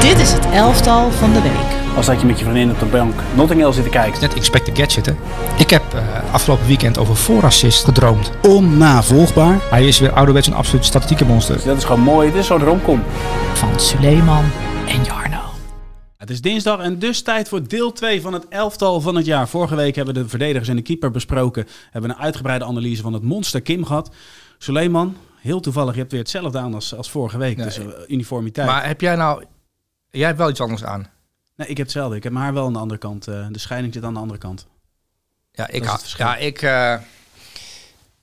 Dit is het elftal van de week. Als dat je met je vriendin op de bank Notting Hill zit te kijken. Net Inspect the Gadget, hè. Ik heb eh, afgelopen weekend over voorassist gedroomd. Onnavolgbaar. Hij is weer ouderwets een absoluut statistieke monster. Dus dat is gewoon mooi. Dit is zo'n romcom. Van Suleiman en Jarno. Het is dinsdag en dus tijd voor deel 2 van het elftal van het jaar. Vorige week hebben we de verdedigers en de keeper besproken. Hebben we een uitgebreide analyse van het monster Kim gehad. Suleiman, heel toevallig, je hebt weer hetzelfde aan als, als vorige week. Nee. Dus eh, uniformiteit. Maar heb jij nou... Jij hebt wel iets anders aan. nee, ik heb hetzelfde. Ik heb mijn haar wel aan de andere kant. eh, de scheiding zit aan de andere kant. Ja, ik hou... Ja, ik... eh,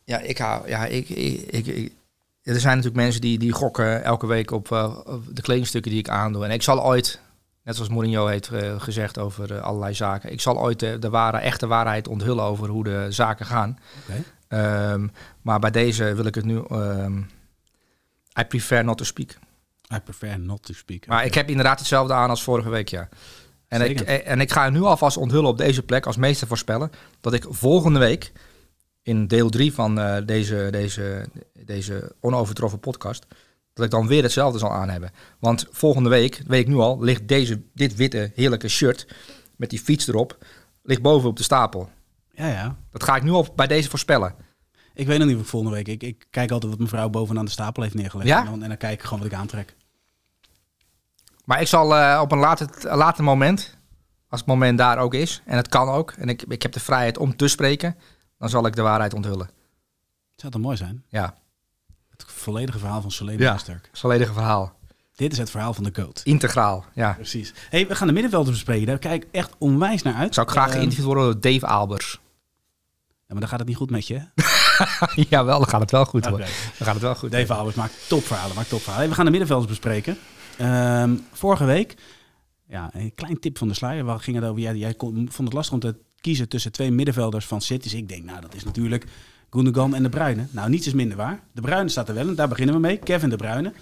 ja, ik hou... Ja, ik... ik, ik, ik- er zijn natuurlijk mensen die, die gokken elke week op, eh, op de kledingstukken die ik aandoe. En ik zal ooit, net zoals Mourinho heeft gezegd over allerlei zaken, ik zal ooit de, de ware, echte waarheid onthullen over hoe de zaken gaan. Oké. Ehm, maar bij deze wil ik het nu. ehm I prefer not to speak. I prefer not to speak. Maar ik heb inderdaad hetzelfde aan als vorige week, ja. En ik, en ik ga nu alvast onthullen op deze plek als meester voorspellen dat ik volgende week in deel 3 van eh, deze, deze, deze onovertroffen podcast, dat ik dan weer hetzelfde zal aan hebben. Want volgende week, weet ik nu al, ligt deze, dit witte heerlijke shirt met die fiets erop, ligt boven op de stapel. Ja, ja. Dat ga ik nu al bij deze voorspellen. Ik weet nog niet of ik volgende week... Ik, ik kijk altijd wat mevrouw bovenaan de stapel heeft neergelegd. Ja? En, dan, en dan kijk ik gewoon wat ik aantrek. Maar ik zal eh, op een later, later moment, als het moment daar ook is, en het kan ook, en ik, ik heb de vrijheid om te spreken, dan zal ik de waarheid onthullen. Zou dat mooi zijn? Ja, Het volledige verhaal van Soleil Ja. sterk. het volledige verhaal. Dit is het verhaal van de goat. Integraal, ja. Precies. Hey, we gaan de middenvelders bespreken. Daar kijk ik echt onwijs naar uit. Zou ik graag Ehm, geïnterviewd worden door Dave Albers. Ja, maar dan gaat het niet goed met je. Jawel, dan gaat het wel goed worden. Dan gaat het wel goed. Dave Albers maakt topverhalen. Maakt topverhalen. Hey, we gaan de middenvelders bespreken. Ehm, vorige week, ja, een klein tip van de sluier. Waar ging het over? Jij, jij kon, vond het lastig om te kiezen tussen twee middenvelders van Cities. Ik denk, nou, dat is natuurlijk Gundogan en De Bruyne. Nou, niets is minder waar. De Bruyne staat er wel en daar beginnen we mee. Kevin De Bruyne.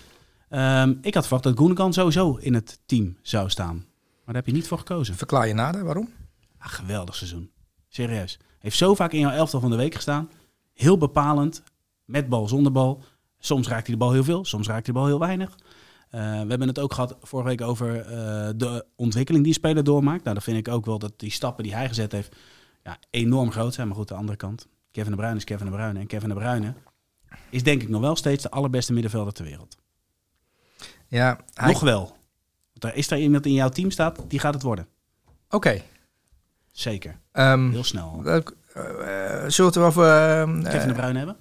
Ehm, ik had verwacht dat Gundogan sowieso in het team zou staan. Maar daar heb je niet voor gekozen. Verklaar je nader, waarom? Ah, geweldig seizoen. Serieus. Heeft zo vaak in jouw elftal van de week gestaan. Heel bepalend. Met bal, zonder bal. Soms raakt hij de bal heel veel, soms raakt hij de bal heel weinig. Eh, we hebben het ook gehad vorige week over eh, de ontwikkeling die speler doormaakt. Nou, dan vind ik ook wel dat die stappen die hij gezet heeft ja, enorm groot zijn. Maar goed, de andere kant. Kevin De Bruyne is Kevin De Bruyne. En Kevin De Bruyne is denk ik nog wel steeds de allerbeste middenvelder ter wereld. Ja, hij... Nog wel. Want er is er iemand in jouw team staat, die gaat het worden. Oké. Zeker. Ehm, Heel snel. eh, zullen we het over... ehm, Kevin De Bruyne hebben?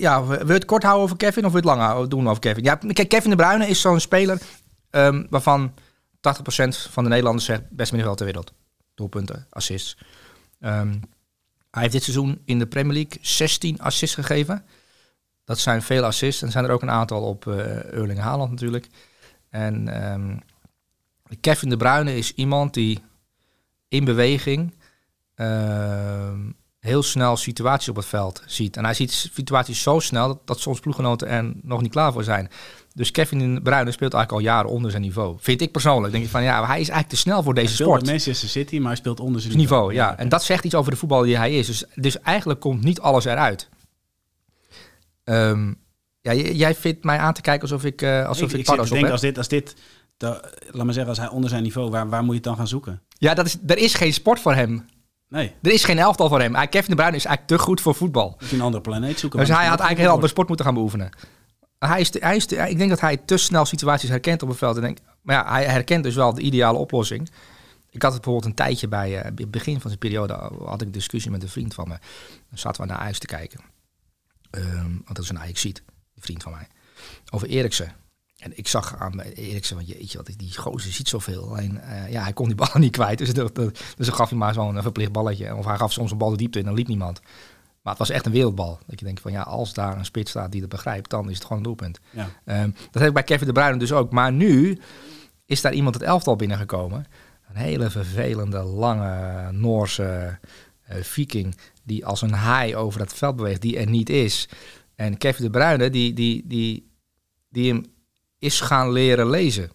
Ja, wil je het kort houden over Kevin of wil je het lang doen over Kevin? Ja, kijk, Kevin De Bruyne is zo'n speler ehm, waarvan 80% van de Nederlanders zegt best middenveld ter wereld. Doelpunten, assists. Ehm, hij heeft dit seizoen in de Premier League 16 assists gegeven. Dat zijn veel assists. En zijn er ook een aantal op eh Erling Haaland natuurlijk. En ehm, Kevin De Bruyne is iemand die in beweging heel snel situaties op het veld ziet. En hij ziet situaties zo snel dat, dat soms ploeggenoten er nog niet klaar voor zijn. Dus Kevin Bruyne speelt eigenlijk al jaren onder zijn niveau. Vind ik persoonlijk. Denk ik van ja, hij is eigenlijk te snel voor deze Hij sport. bij Manchester City, maar hij speelt onder zijn niveau, ja. En dat zegt iets over de voetballer die hij is. Dus, dus eigenlijk komt niet alles eruit. Ehm, ja, jij vindt mij aan te kijken alsof ik, eh alsof ik, ik, ik zit op heb. als dit, als dit de- laat maar zeggen, als hij onder zijn niveau, waar, waar moet je het dan gaan zoeken? Ja, dat is, er is geen sport voor hem. Nee, Er is geen elftal voor hem. Kevin De Bruyne is eigenlijk te goed voor voetbal. moet je een andere planeet zoeken. Dus hij had eigenlijk heel andere sport moeten gaan beoefenen. Hij is te- hij is te- ik denk dat hij te snel situaties herkent op het veld. En denk, maar ja, hij herkent dus wel de ideale oplossing. Ik had het bijvoorbeeld een tijdje bij eh, het begin van zijn periode had ik een discussie met een vriend van me. Dan zaten we naar Ajax te kijken. Ehm, want dat is een Ajax ziet, een vriend van mij. Over Eriksen. En ik zag aan Eriksen, want jeetje, wat is die gozer ziet zoveel. Alleen, eh, ja, hij kon die ballen niet kwijt. Dus, dat, dat- dus dan gaf hij maar zo'n verplicht balletje. Of hij gaf soms een bal de diepte in en dan liep niemand. Maar het was echt een wereldbal. Dat je denkt van ja, als daar een spits staat die dat begrijpt, dan is het gewoon een doelpunt. Ja. Ehm, dat heb ik bij Kevin De Bruyne dus ook. Maar nu is daar iemand het elftal binnengekomen. Een hele vervelende, lange Noorse eh, viking die als een haai over het veld beweegt, die er niet is. En Kevin De Bruyne, die, die, die, die hem is gaan leren lezen.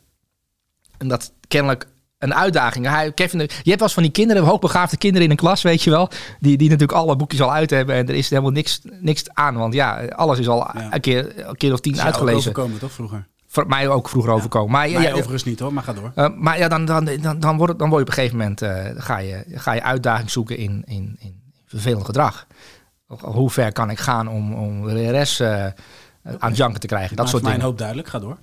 En dat kennelijk een uitdaging. Hij, Kevin, je hebt wel eens van die kinderen, hoogbegaafde kinderen in een klas, weet je wel. Die, die natuurlijk alle boekjes al uit hebben en er is helemaal niks, niks aan. Want ja, alles is al Ja. een, keer, een keer of tien Is uitgelezen. overkomen, toch, vroeger? voor mij ook vroeger overkomen. Maar, ja, overigens niet hoor, maar ga door. eh, maar ja, dan, dan, dan, dan, wordt het, dan word je op een gegeven moment eh, ga, je, ga je uitdaging zoeken in, in, in vervelend gedrag. Hoe ver kan ik gaan om, om de RS eh, aan het janken te krijgen? Dat soort dingen. een hoop duidelijk, ga door.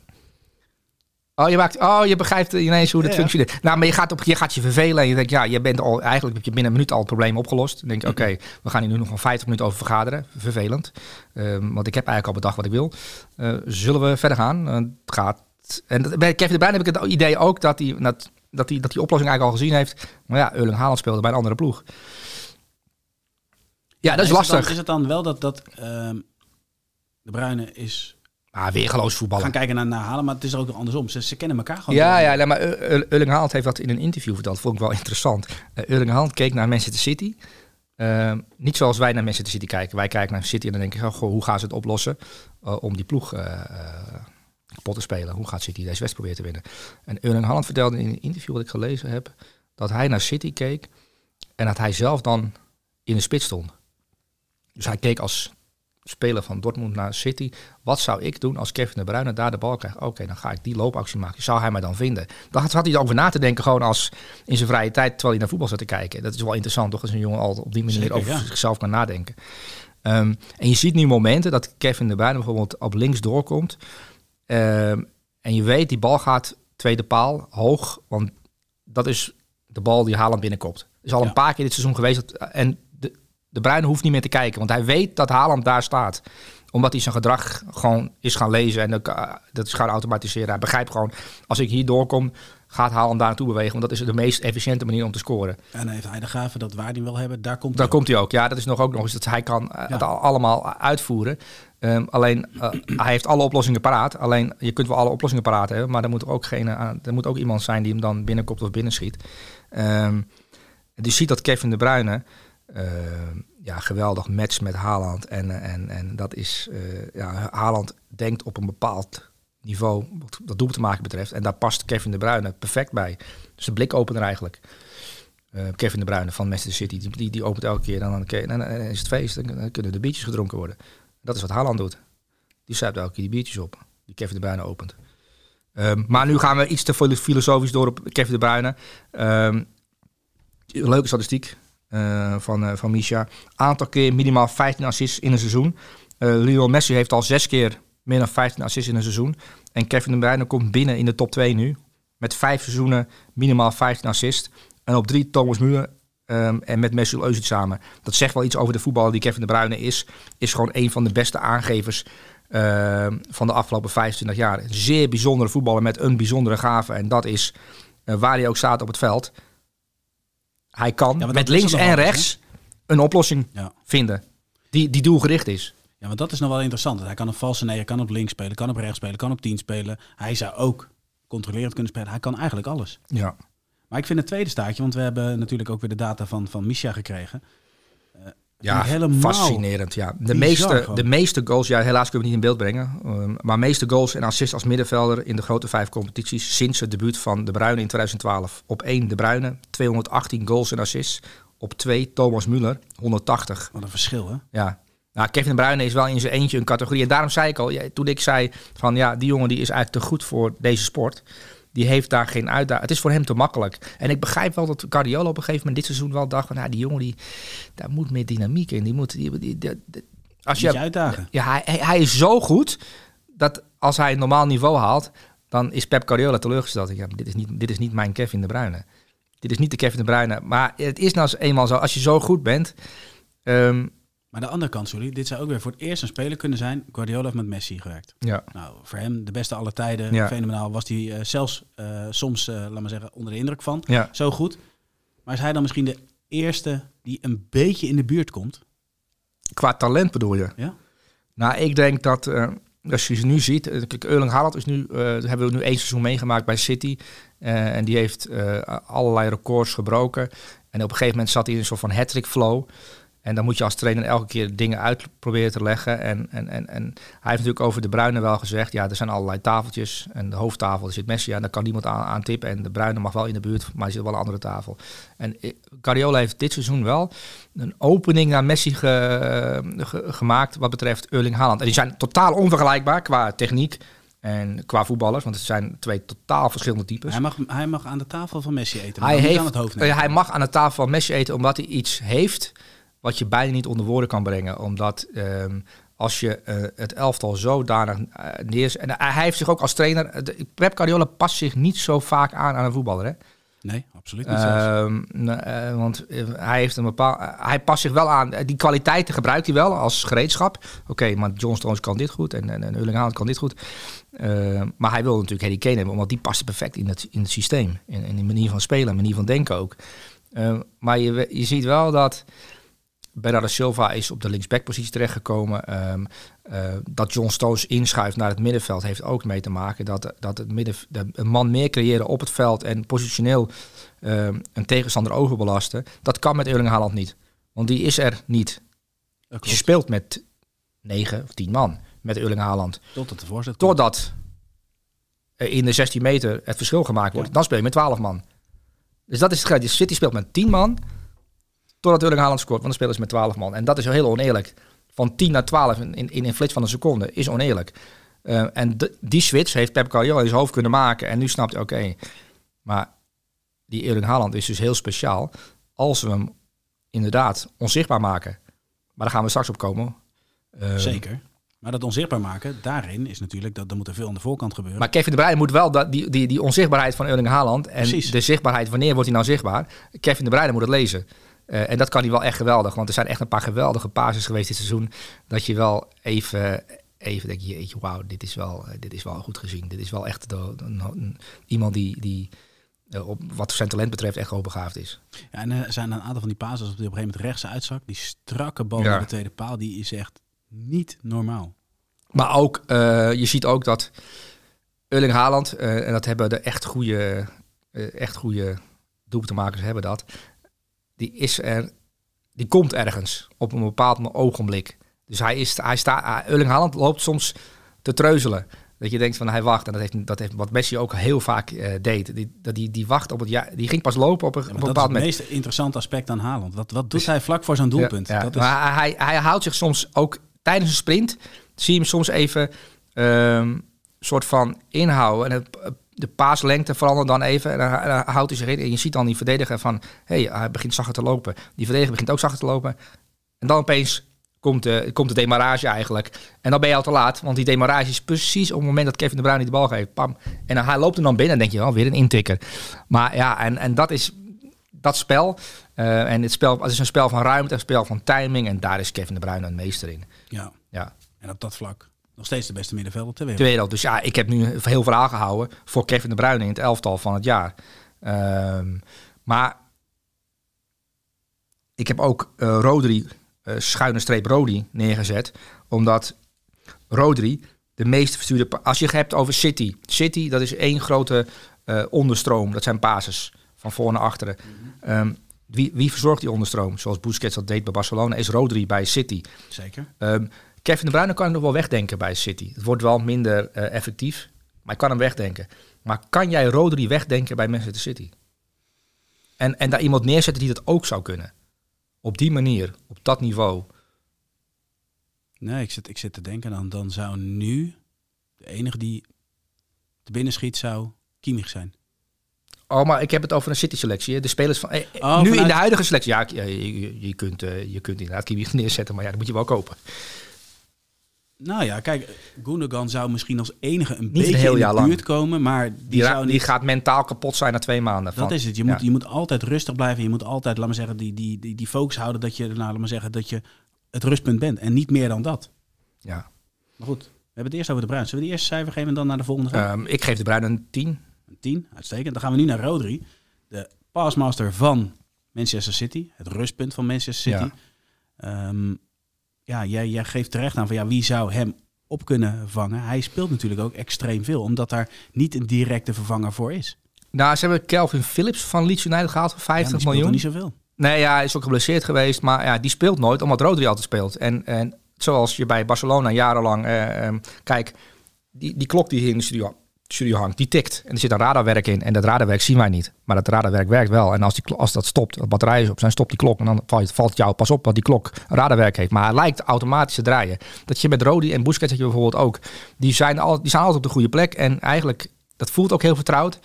Oh, je, maakt, oh, je begrijpt ineens hoe dat Ja, ja. functioneert. Nou, maar je gaat, op, je gaat je vervelen en je denkt, ja, je bent al, eigenlijk heb je binnen een minuut al het probleem opgelost. Dan denk je, oké, we gaan hier nu nog wel 50 minuten over vergaderen. Vervelend. Ehm, want ik heb eigenlijk al bedacht wat ik wil. Eh, zullen we verder gaan? Eh, het gaat. En dat- bij Kevin de Bruyne heb ik het idee ook dat hij dat, dat die, dat die oplossing eigenlijk al gezien heeft. Maar ja, Erling Haaland speelde bij een andere ploeg. Ja, dat is lastig. dan- is het dan wel dat, dat ehm, de Bruine is Ah, weergeloos voetballen. gaan kijken naar, naar Halen, maar het is ook nog andersom. Ze, ze kennen elkaar gewoon. Ja, door. ja nee, maar Er- Er- Erling Haaland heeft dat in een interview verteld. Vond ik wel interessant. Uh, Erling Haaland keek naar Manchester City. Uh, niet zoals wij naar Manchester City kijken. Wij kijken naar City en dan denken we, oh, goh, hoe gaan ze het oplossen uh, om die ploeg uh, kapot te spelen? Hoe gaat City deze wedstrijd proberen te winnen? En Erling Haaland vertelde in een interview wat ik gelezen heb, dat hij naar City keek en dat hij zelf dan in de spits stond. Dus hij keek als speler van Dortmund naar City. Wat zou ik doen als Kevin de Bruyne daar de bal krijgt? Oké, okay, dan ga ik die loopactie maken. Zou hij mij dan vinden? Dan had hij over na te denken, gewoon als in zijn vrije tijd, terwijl hij naar voetbal zat te kijken. Dat is wel interessant, toch? Als een jongen al op die manier Zeker, over ja. zichzelf kan nadenken. Um, en je ziet nu momenten dat Kevin de Bruyne bijvoorbeeld op links doorkomt. Um, en je weet, die bal gaat tweede paal, hoog. Want dat is de bal die Haaland binnenkomt. Is al Ja. een paar keer dit seizoen geweest. Dat, en de, Bruyne hoeft niet meer te kijken, want hij weet dat Haaland daar staat. Omdat hij zijn gedrag gewoon is gaan lezen en dat, dat is gaan automatiseren. Hij begrijpt gewoon, als ik hier doorkom, gaat Haaland daar naartoe bewegen. Want dat is de meest efficiënte manier om te scoren. En dan heeft hij de gave dat waar hij wil hebben, daar komt Daar hij. komt hij ook. Ja, dat is nog ook nog eens dat hij kan Ja. het al- allemaal uitvoeren. Um, alleen, uh, hij heeft alle oplossingen paraat. Alleen, je kunt wel alle oplossingen paraat hebben, maar er moet ook, geen, uh, er moet ook iemand zijn die hem dan binnenkomt of binnenschiet. Um, dus je ziet dat Kevin de Bruyne ja, geweldig matcht met Haaland. En, en, en dat is, uh, ja, Haaland denkt op een bepaald niveau wat dat doel te maken betreft. En daar past Kevin de Bruyne perfect bij. Dus de blikopener eigenlijk. Kevin de Bruyne van Manchester City, die, die, die opent elke keer. Dan, dan, dan, is het feest, dan, dan kunnen de biertjes gedronken worden. Dat is wat Haaland doet. Die zuipt elke keer die biertjes op, die Kevin de Bruyne opent. Um, maar nu gaan we iets te filosofisch door op Kevin de Bruyne. Um, leuke statistiek van, uh, van Misha. Aantal keer minimaal 15 assists in een seizoen. Uh, Lionel Messi heeft al zes keer meer dan 15 assists in een seizoen. En Kevin de Bruyne komt binnen in de top 2 nu. Met vijf seizoenen minimaal 15 assists. En op drie Thomas Müller um, en met Mesut Özil samen. Dat zegt wel iets over de voetballer die Kevin de Bruyne is. Is gewoon een van de beste aangevers uh, van de afgelopen 25 jaar. Zeer bijzondere voetballer met een bijzondere gave. En dat is waar hij ook staat op het veld. Hij kan Ja, met links en rechts een oplossing Ja. vinden. Die, die doelgericht is. Ja, want dat is nog wel interessant. Hij kan op valse negen, kan op links spelen, kan op rechts spelen, kan op 10 spelen. Hij zou ook controlerend kunnen spelen. Hij kan eigenlijk alles. Ja. Maar ik vind het tweede staartje, want we hebben natuurlijk ook weer de data van, van Misha gekregen. Ja, helemaal fascinerend. Ja. De, bizar meeste, de meeste goals, ja, helaas kunnen we niet in beeld brengen. Um, maar meeste goals en assists als middenvelder in de grote vijf competities sinds het debuut van De Bruyne in 2012. Op 1 De Bruyne, 218 goals en assists. Op 2 Thomas Müller, 180. Wat een verschil, hè? Ja. Nou, Kevin De Bruyne is wel in zijn eentje een categorie. En daarom zei ik al, ja, toen ik zei van ja, die jongen die is eigenlijk te goed voor deze sport. Die heeft daar geen uitdaging. Het is voor hem te makkelijk. En ik begrijp wel dat Guardiola op een gegeven moment dit seizoen wel dacht van ja, die jongen die, daar moet meer dynamiek in. Die moet, die, die, die- die- als je, je uitdagen. ja, hij, hij- hij is zo goed dat als hij een normaal niveau haalt, dan is Pep Guardiola teleurgesteld. Ja, dit, is niet, dit is niet mijn Kevin De Bruyne. Dit is niet de Kevin De Bruyne. Maar het is nou eenmaal zo, als je zo goed bent... ehm, Maar de andere kant, sorry, dit zou ook weer voor het eerst een speler kunnen zijn. Guardiola heeft met Messi gewerkt. ja, Nou, voor hem de beste aller tijden. Ja. Fenomenaal. Was hij eh, zelfs eh, soms, eh, laat maar zeggen, onder de indruk van. ja. Zo goed. Maar is hij dan misschien de eerste die een beetje in de buurt komt? Qua talent bedoel je? Ja? Nou, ik denk dat als je ze nu ziet, kijk, Erling Haaland is nu, hebben we nu één seizoen meegemaakt bij City en die heeft allerlei records gebroken. En op een gegeven moment zat hij in een soort van hat flow. En dan moet je als trainer elke keer dingen uit proberen te leggen. En, en, en, en hij heeft natuurlijk over de Bruine wel gezegd, ja, er zijn allerlei tafeltjes. En de hoofdtafel zit Messi aan, daar kan niemand aan, aan tippen. En de Bruine mag wel in de buurt, maar hij zit wel een andere tafel. En Guardiola heeft dit seizoen wel een opening naar Messi ge- ge- gemaakt wat betreft Erling Haaland. En die zijn totaal onvergelijkbaar qua techniek, En qua voetballers, want het zijn twee totaal verschillende types. Hij mag, hij mag aan de tafel van Messi eten. maar Hij, heeft, aan het hoofd nemen. hij mag aan de tafel van Messi eten omdat hij iets heeft wat je bijna niet onder woorden kan brengen. Omdat ehm, als je eh, het elftal zodanig uh, neerzet... En hij heeft zich ook als trainer... eh, de- Pep Guardiola past zich niet zo vaak aan aan een voetballer. Hè? Nee, absoluut niet eh, want eh, hij heeft een bepaal, eh, hij past zich wel aan. Eh, Die kwaliteiten gebruikt hij wel als gereedschap. Oké, maar John Stones kan dit goed en, en, en Erling Haaland kan dit goed. Ehm, maar hij wil natuurlijk Harry Kane hebben, want die past perfect in het, in het systeem. In, in de manier van spelen, manier van denken ook. Maar je, je ziet wel dat Bernardo Silva is op de linksbackpositie terechtgekomen. Ehm, eh, dat John Stones inschuift naar het middenveld heeft ook mee te maken dat, dat het midden, de, een man meer creëren op het veld en positioneel ehm, een tegenstander overbelasten. Dat kan met Erling Haaland niet. Want die is er niet. Je speelt met 9 of 10 man met Erling Haaland. Totdat de voorzet komt. Totdat in de 16 meter het verschil gemaakt wordt. Ja. Dan speel je met 12 man. Dus dat is het gelijk. City speelt met 10 man. Totdat Erling Haaland scoort. Want dan spelen ze met 12 man. En dat is heel oneerlijk. Van 10 naar 12 in, in, in een flits van een seconde is oneerlijk. Eh, en de- die switch heeft Pep Guardiola in zijn hoofd kunnen maken. En nu snapt hij, oké, maar die Erling Haaland is dus heel speciaal. Als we hem inderdaad onzichtbaar maken. Maar daar gaan we straks op komen. Eh, Zeker. Maar dat onzichtbaar maken, daarin is natuurlijk dat er moet er veel aan de voorkant gebeuren. Maar Kevin de Bruyne moet wel dat, die, die, die onzichtbaarheid van Erling Haaland en Precies. de zichtbaarheid, wanneer wordt hij nou zichtbaar? Kevin de Bruyne moet het lezen. Eh, en dat kan hij wel echt geweldig, want er zijn echt een paar geweldige pases geweest dit seizoen. Dat je wel even, even denkt, jeetje, wauw, dit is wel, eh, dit is wel goed gezien. Dit is wel echt de- iemand die, die eh, op, wat zijn talent betreft echt hoogbegaafd is. Ja, en er zijn een aantal van die pases op die op een gegeven moment rechts uitzak. Die strakke bal Ja. de tweede paal, die is echt niet normaal. Maar ook, je ziet ook dat Erling Haaland, en dat hebben de echt goede, eh, echt goede doelpuntenmakers hebben dat, die is er, die komt ergens op een bepaald ogenblik. Dus hij is, hij staat, Erling Haaland loopt soms te treuzelen. Dat je denkt van hij wacht. En dat heeft, dat heeft wat Messi ook heel vaak eh, deed. Die, dat die, die wacht op het ja, die ging pas lopen op een, Ja, op maar een dat is bepaald het moment. meest interessante aspect aan Haaland. Wat, wat doet hij vlak voor zo'n doelpunt? Ja, ja. Dat is, Maar hij, hij houdt zich soms ook tijdens een sprint, zie je hem soms even ehm soort van inhouden. En het, de paaslengte verandert dan even en dan, houdt hij zich in. En je ziet dan die verdediger van, hey, hij begint zachter te lopen. Die verdediger begint ook zachter te lopen. En dan opeens komt de, komt de demarrage eigenlijk. En dan ben je al te laat, want die demarrage is precies op het moment dat Kevin de Bruyne die de bal geeft. Pam. En dan, hij loopt hem dan binnen en denk je, wel weer een intikker. Maar ja, en, en dat is dat spel. eh, en het spel, het is een spel van ruimte, een spel van timing. En daar is Kevin de Bruyne een meester in. ja. Ja, En op dat vlak nog steeds de beste middenvelder ter wereld. wereld. Dus ja, ik heb nu heel veel aangehouden voor Kevin de Bruyne in het elftal van het jaar. Ehm, maar ik heb ook eh, Rodri, eh, schuine streep Rodri, neergezet. Omdat Rodri de meest verstuurde... Als je het hebt over City. City, dat is één grote eh, onderstroom. Dat zijn bases van voor naar achteren. Ehm, wie, wie verzorgt die onderstroom? Zoals Busquets dat deed bij Barcelona, is Rodri bij City. Zeker. Ehm, Kevin de Bruyne kan ik nog wel wegdenken bij City. Het wordt wel minder eh, effectief, maar ik kan hem wegdenken. Maar kan jij Rodri wegdenken bij Manchester City? En, en daar iemand neerzetten die dat ook zou kunnen? Op die manier, op dat niveau. Nee, ik zit, ik zit te denken, dan, dan zou nu de enige die te binnen schiet zou Kimmich zijn. Oh, maar ik heb het over een City-selectie. De spelers van... eh, Oh, nu in de huidige selectie... Ja, je, je, je kunt, eh, je kunt inderdaad Kimmich neerzetten, maar ja, dat moet je wel kopen. Nou ja, kijk, Gundogan zou misschien als enige een beetje in de buurt komen, maar die, Die, zou die niet... gaat mentaal kapot zijn na twee maanden. Dat van- is het. Je Ja. moet, je moet altijd rustig blijven. Je moet altijd, laat maar zeggen, die, die, die, die focus houden dat je, nou, laat maar zeggen, dat je het rustpunt bent. En niet meer dan dat. Ja. Maar goed, we hebben het eerst over de Bruin. Zullen we die eerste cijfer geven en dan naar de volgende gaan? Ehm, ik geef de Bruyne een 10. Een 10, uitstekend. Dan gaan we nu naar Rodri, de passmaster van Manchester City. Het rustpunt van Manchester City. Ja, ja jij, jij geeft terecht aan van ja, wie zou hem op kunnen vangen. Hij speelt natuurlijk ook extreem veel, omdat daar niet een directe vervanger voor is. Nou, ze hebben Kelvin Phillips van Leeds United gehaald voor Ja, 50 die speelt miljoen. niet zoveel. Nee, ja, hij is ook geblesseerd geweest. Maar ja, die speelt nooit, omdat Rodri altijd speelt. En, en zoals je bij Barcelona jarenlang... eh, ehm, kijk, die, die klok die hier in de studio, studio hangt, die tikt. En er zit een radarwerk in. En dat radarwerk zien wij niet. Maar dat radarwerk werkt wel. En als, die, als dat stopt, de batterij is op zijn, stopt die klok. En dan valt, valt jou pas op dat die klok radarwerk heeft. Maar hij lijkt automatisch te draaien. Dat je met Rodi en Busquets heb je bijvoorbeeld ook. Die zijn, al, die zijn altijd op de goede plek. En eigenlijk, dat voelt ook heel vertrouwd.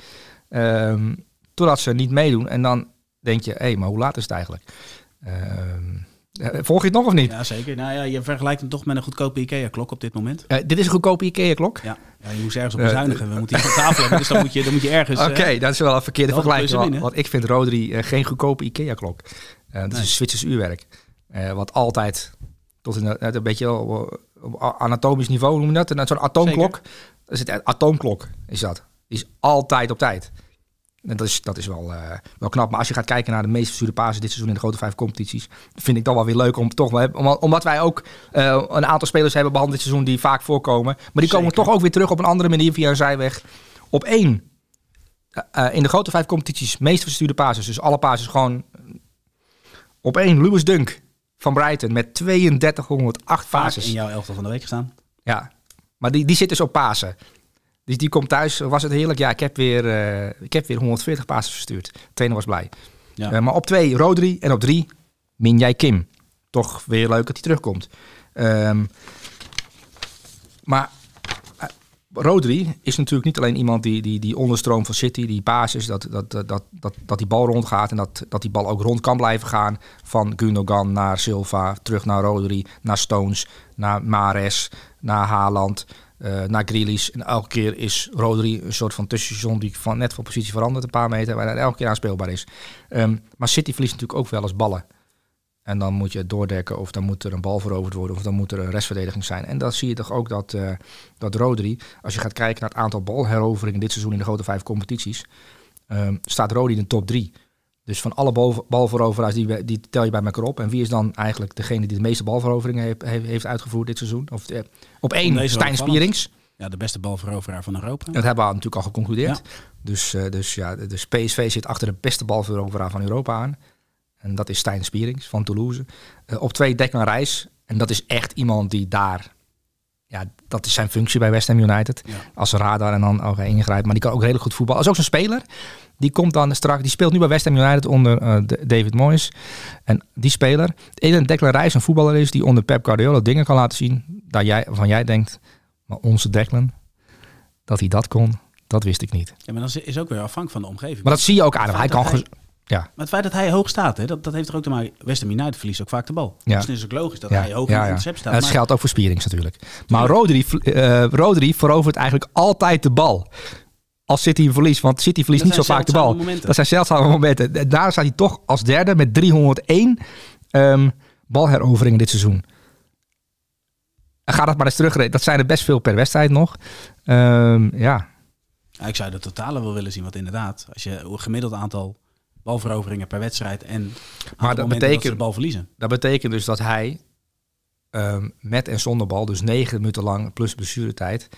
Ehm, totdat ze niet meedoen. En dan denk je, hé, maar hoe laat is het eigenlijk? Ehm, eh, volg je het nog of niet? Ja, zeker. Nou ja, je vergelijkt hem toch met een goedkope IKEA-klok op dit moment. Eh, dit is een goedkope IKEA-klok. Ja, ja je moest ergens op Eh, bezuinigen. We moeten hier op tafel hebben, dus dan moet je, dan moet je ergens... Oké, eh, dat is wel een verkeerde vergelijking. Want, ik vind Rodri eh, geen goedkope IKEA-klok. Eh dat Nee. is een Zwitsers uurwerk. Eh, wat altijd tot net een beetje op, anatomisch niveau noem je dat. Zo'n atoomklok. Dat is het eh, atoomklok is dat. Die is altijd op tijd. En dat is, dat is wel, eh, wel knap. Maar als je gaat kijken naar de meest verstuurde pasen dit seizoen in de grote vijf competities, vind ik dan wel weer leuk om toch wel, om- omdat wij ook eh, een aantal spelers hebben behandeld dit seizoen die vaak voorkomen. Maar die komen toch ook weer terug op een andere manier via een zijweg. Op één. eh, in de grote vijf competities meest verstuurde pases. Dus alle pases gewoon op één. Lewis Dunk van Brighton met 3208 vaak pases. in jouw elftal van de week gestaan. Ja, maar die, die zit dus op Pasen. Dus die komt thuis, was het heerlijk. Ja, ik heb weer, eh, ik heb weer 140 Pasen verstuurd. De trainer was blij. Ja. Eh, maar op twee Rodri en op drie Minjai Kim. Toch weer leuk dat hij terugkomt. Ehm, maar eh, Rodri is natuurlijk niet alleen iemand die, die, die onderstroom van City, die basis, dat, dat, dat, dat, dat, dat die bal rondgaat en dat, dat die bal ook rond kan blijven gaan. Van Gundogan naar Silva, terug naar Rodri, naar Stones, naar Mares, naar Haaland, eh, naar Grealish. En elke keer is Rodri een soort van tussenstation die van net van positie verandert, een paar meter, waar hij elke keer aanspeelbaar is. Ehm, maar City verliest natuurlijk ook wel eens ballen. En dan moet je het doordekken of dan moet er een bal veroverd worden of dan moet er een restverdediging zijn. En dan zie je toch ook dat, eh, dat Rodri, als je gaat kijken naar het aantal balheroveringen dit seizoen in de grote vijf competities, ehm, staat Rodri in de top drie. Dus van alle bal, balveroveraars, die, die tel je bij elkaar op. En wie is dan eigenlijk degene die de meeste balveroveringen heeft, heeft, uitgevoerd dit seizoen? Of, eh, op één, Stijn. Spierings. Ja, de beste balveroveraar van Europa. Dat hebben we natuurlijk al geconcludeerd. Dus, eh, dus ja, dus PSV zit achter de beste balveroveraar van Europa aan. En dat is Stijn Spierings van Toulouse. Eh, op twee Declan Reis. En dat is echt iemand die daar... Ja, dat is zijn functie bij West Ham United. Ja. Als radar en dan ook ingrijpt. Maar die kan ook redelijk goed voetballen. Als ook zo'n speler. Die komt dan straks... Die speelt nu bij West Ham United onder eh, David Moyes. En die speler... En Declan Reis een voetballer is die onder Pep Guardiola dingen kan laten zien. Dat jij, waarvan jij denkt... Maar onze Declan, dat hij dat kon, dat wist ik niet. Ja, maar dan is ook weer afhankelijk van de omgeving. Maar dat zie je ook aan hem. Hij kan... Ja, Maar het feit dat hij hoog staat, hè, dat, dat heeft er ook te maken. West Ham United verliest ook vaak de bal. Ja. Dus het is ook logisch dat ja, hij hoog in het concept staat. En dat Maar- geldt ook voor Spierings natuurlijk. Maar Rodri, eh, Rodri verovert eigenlijk altijd de bal. Als City hem verliest. Want City verliest Dat niet zo vaak de bal. momenten. Dat zijn zeldzame momenten. En Daar staat hij toch als derde met 301 ehm, balheroveringen dit seizoen. En Ga dat maar eens terug. Dat zijn er best veel per wedstrijd nog. Ehm, ja, Ja, ik zou de totale wel willen zien, want inderdaad, als je een gemiddeld aantal balveroveringen per wedstrijd en Maar dat betekent dat de bal verliezen. Dat betekent dus dat hij ehm, met en zonder bal, dus negen minuten lang plus blessuretijd,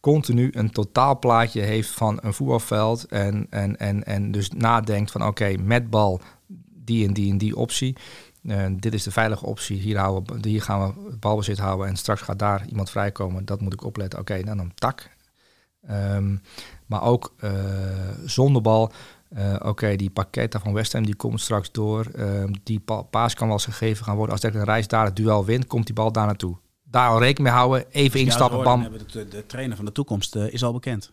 continu een totaalplaatje heeft van een voetbalveld. En, en, en, en dus nadenkt van oké, met bal die en die en die optie. Eh, dit is de veilige optie. Hier, houden, hier gaan we balbezit houden en straks gaat daar iemand vrijkomen. Dat moet ik opletten. Oké, dan een tak. Ehm, maar ook eh, zonder bal. Eh, Oké, die pakketten van West Ham die komt straks door. Ehm, die pa- paas kan wel eens gegeven gaan worden. Als Declan Reis daar het duel wint, komt die bal daar naartoe. Daar al rekening mee houden. Even instappen, bam. hebben De, de trainer van de toekomst eh, is al bekend.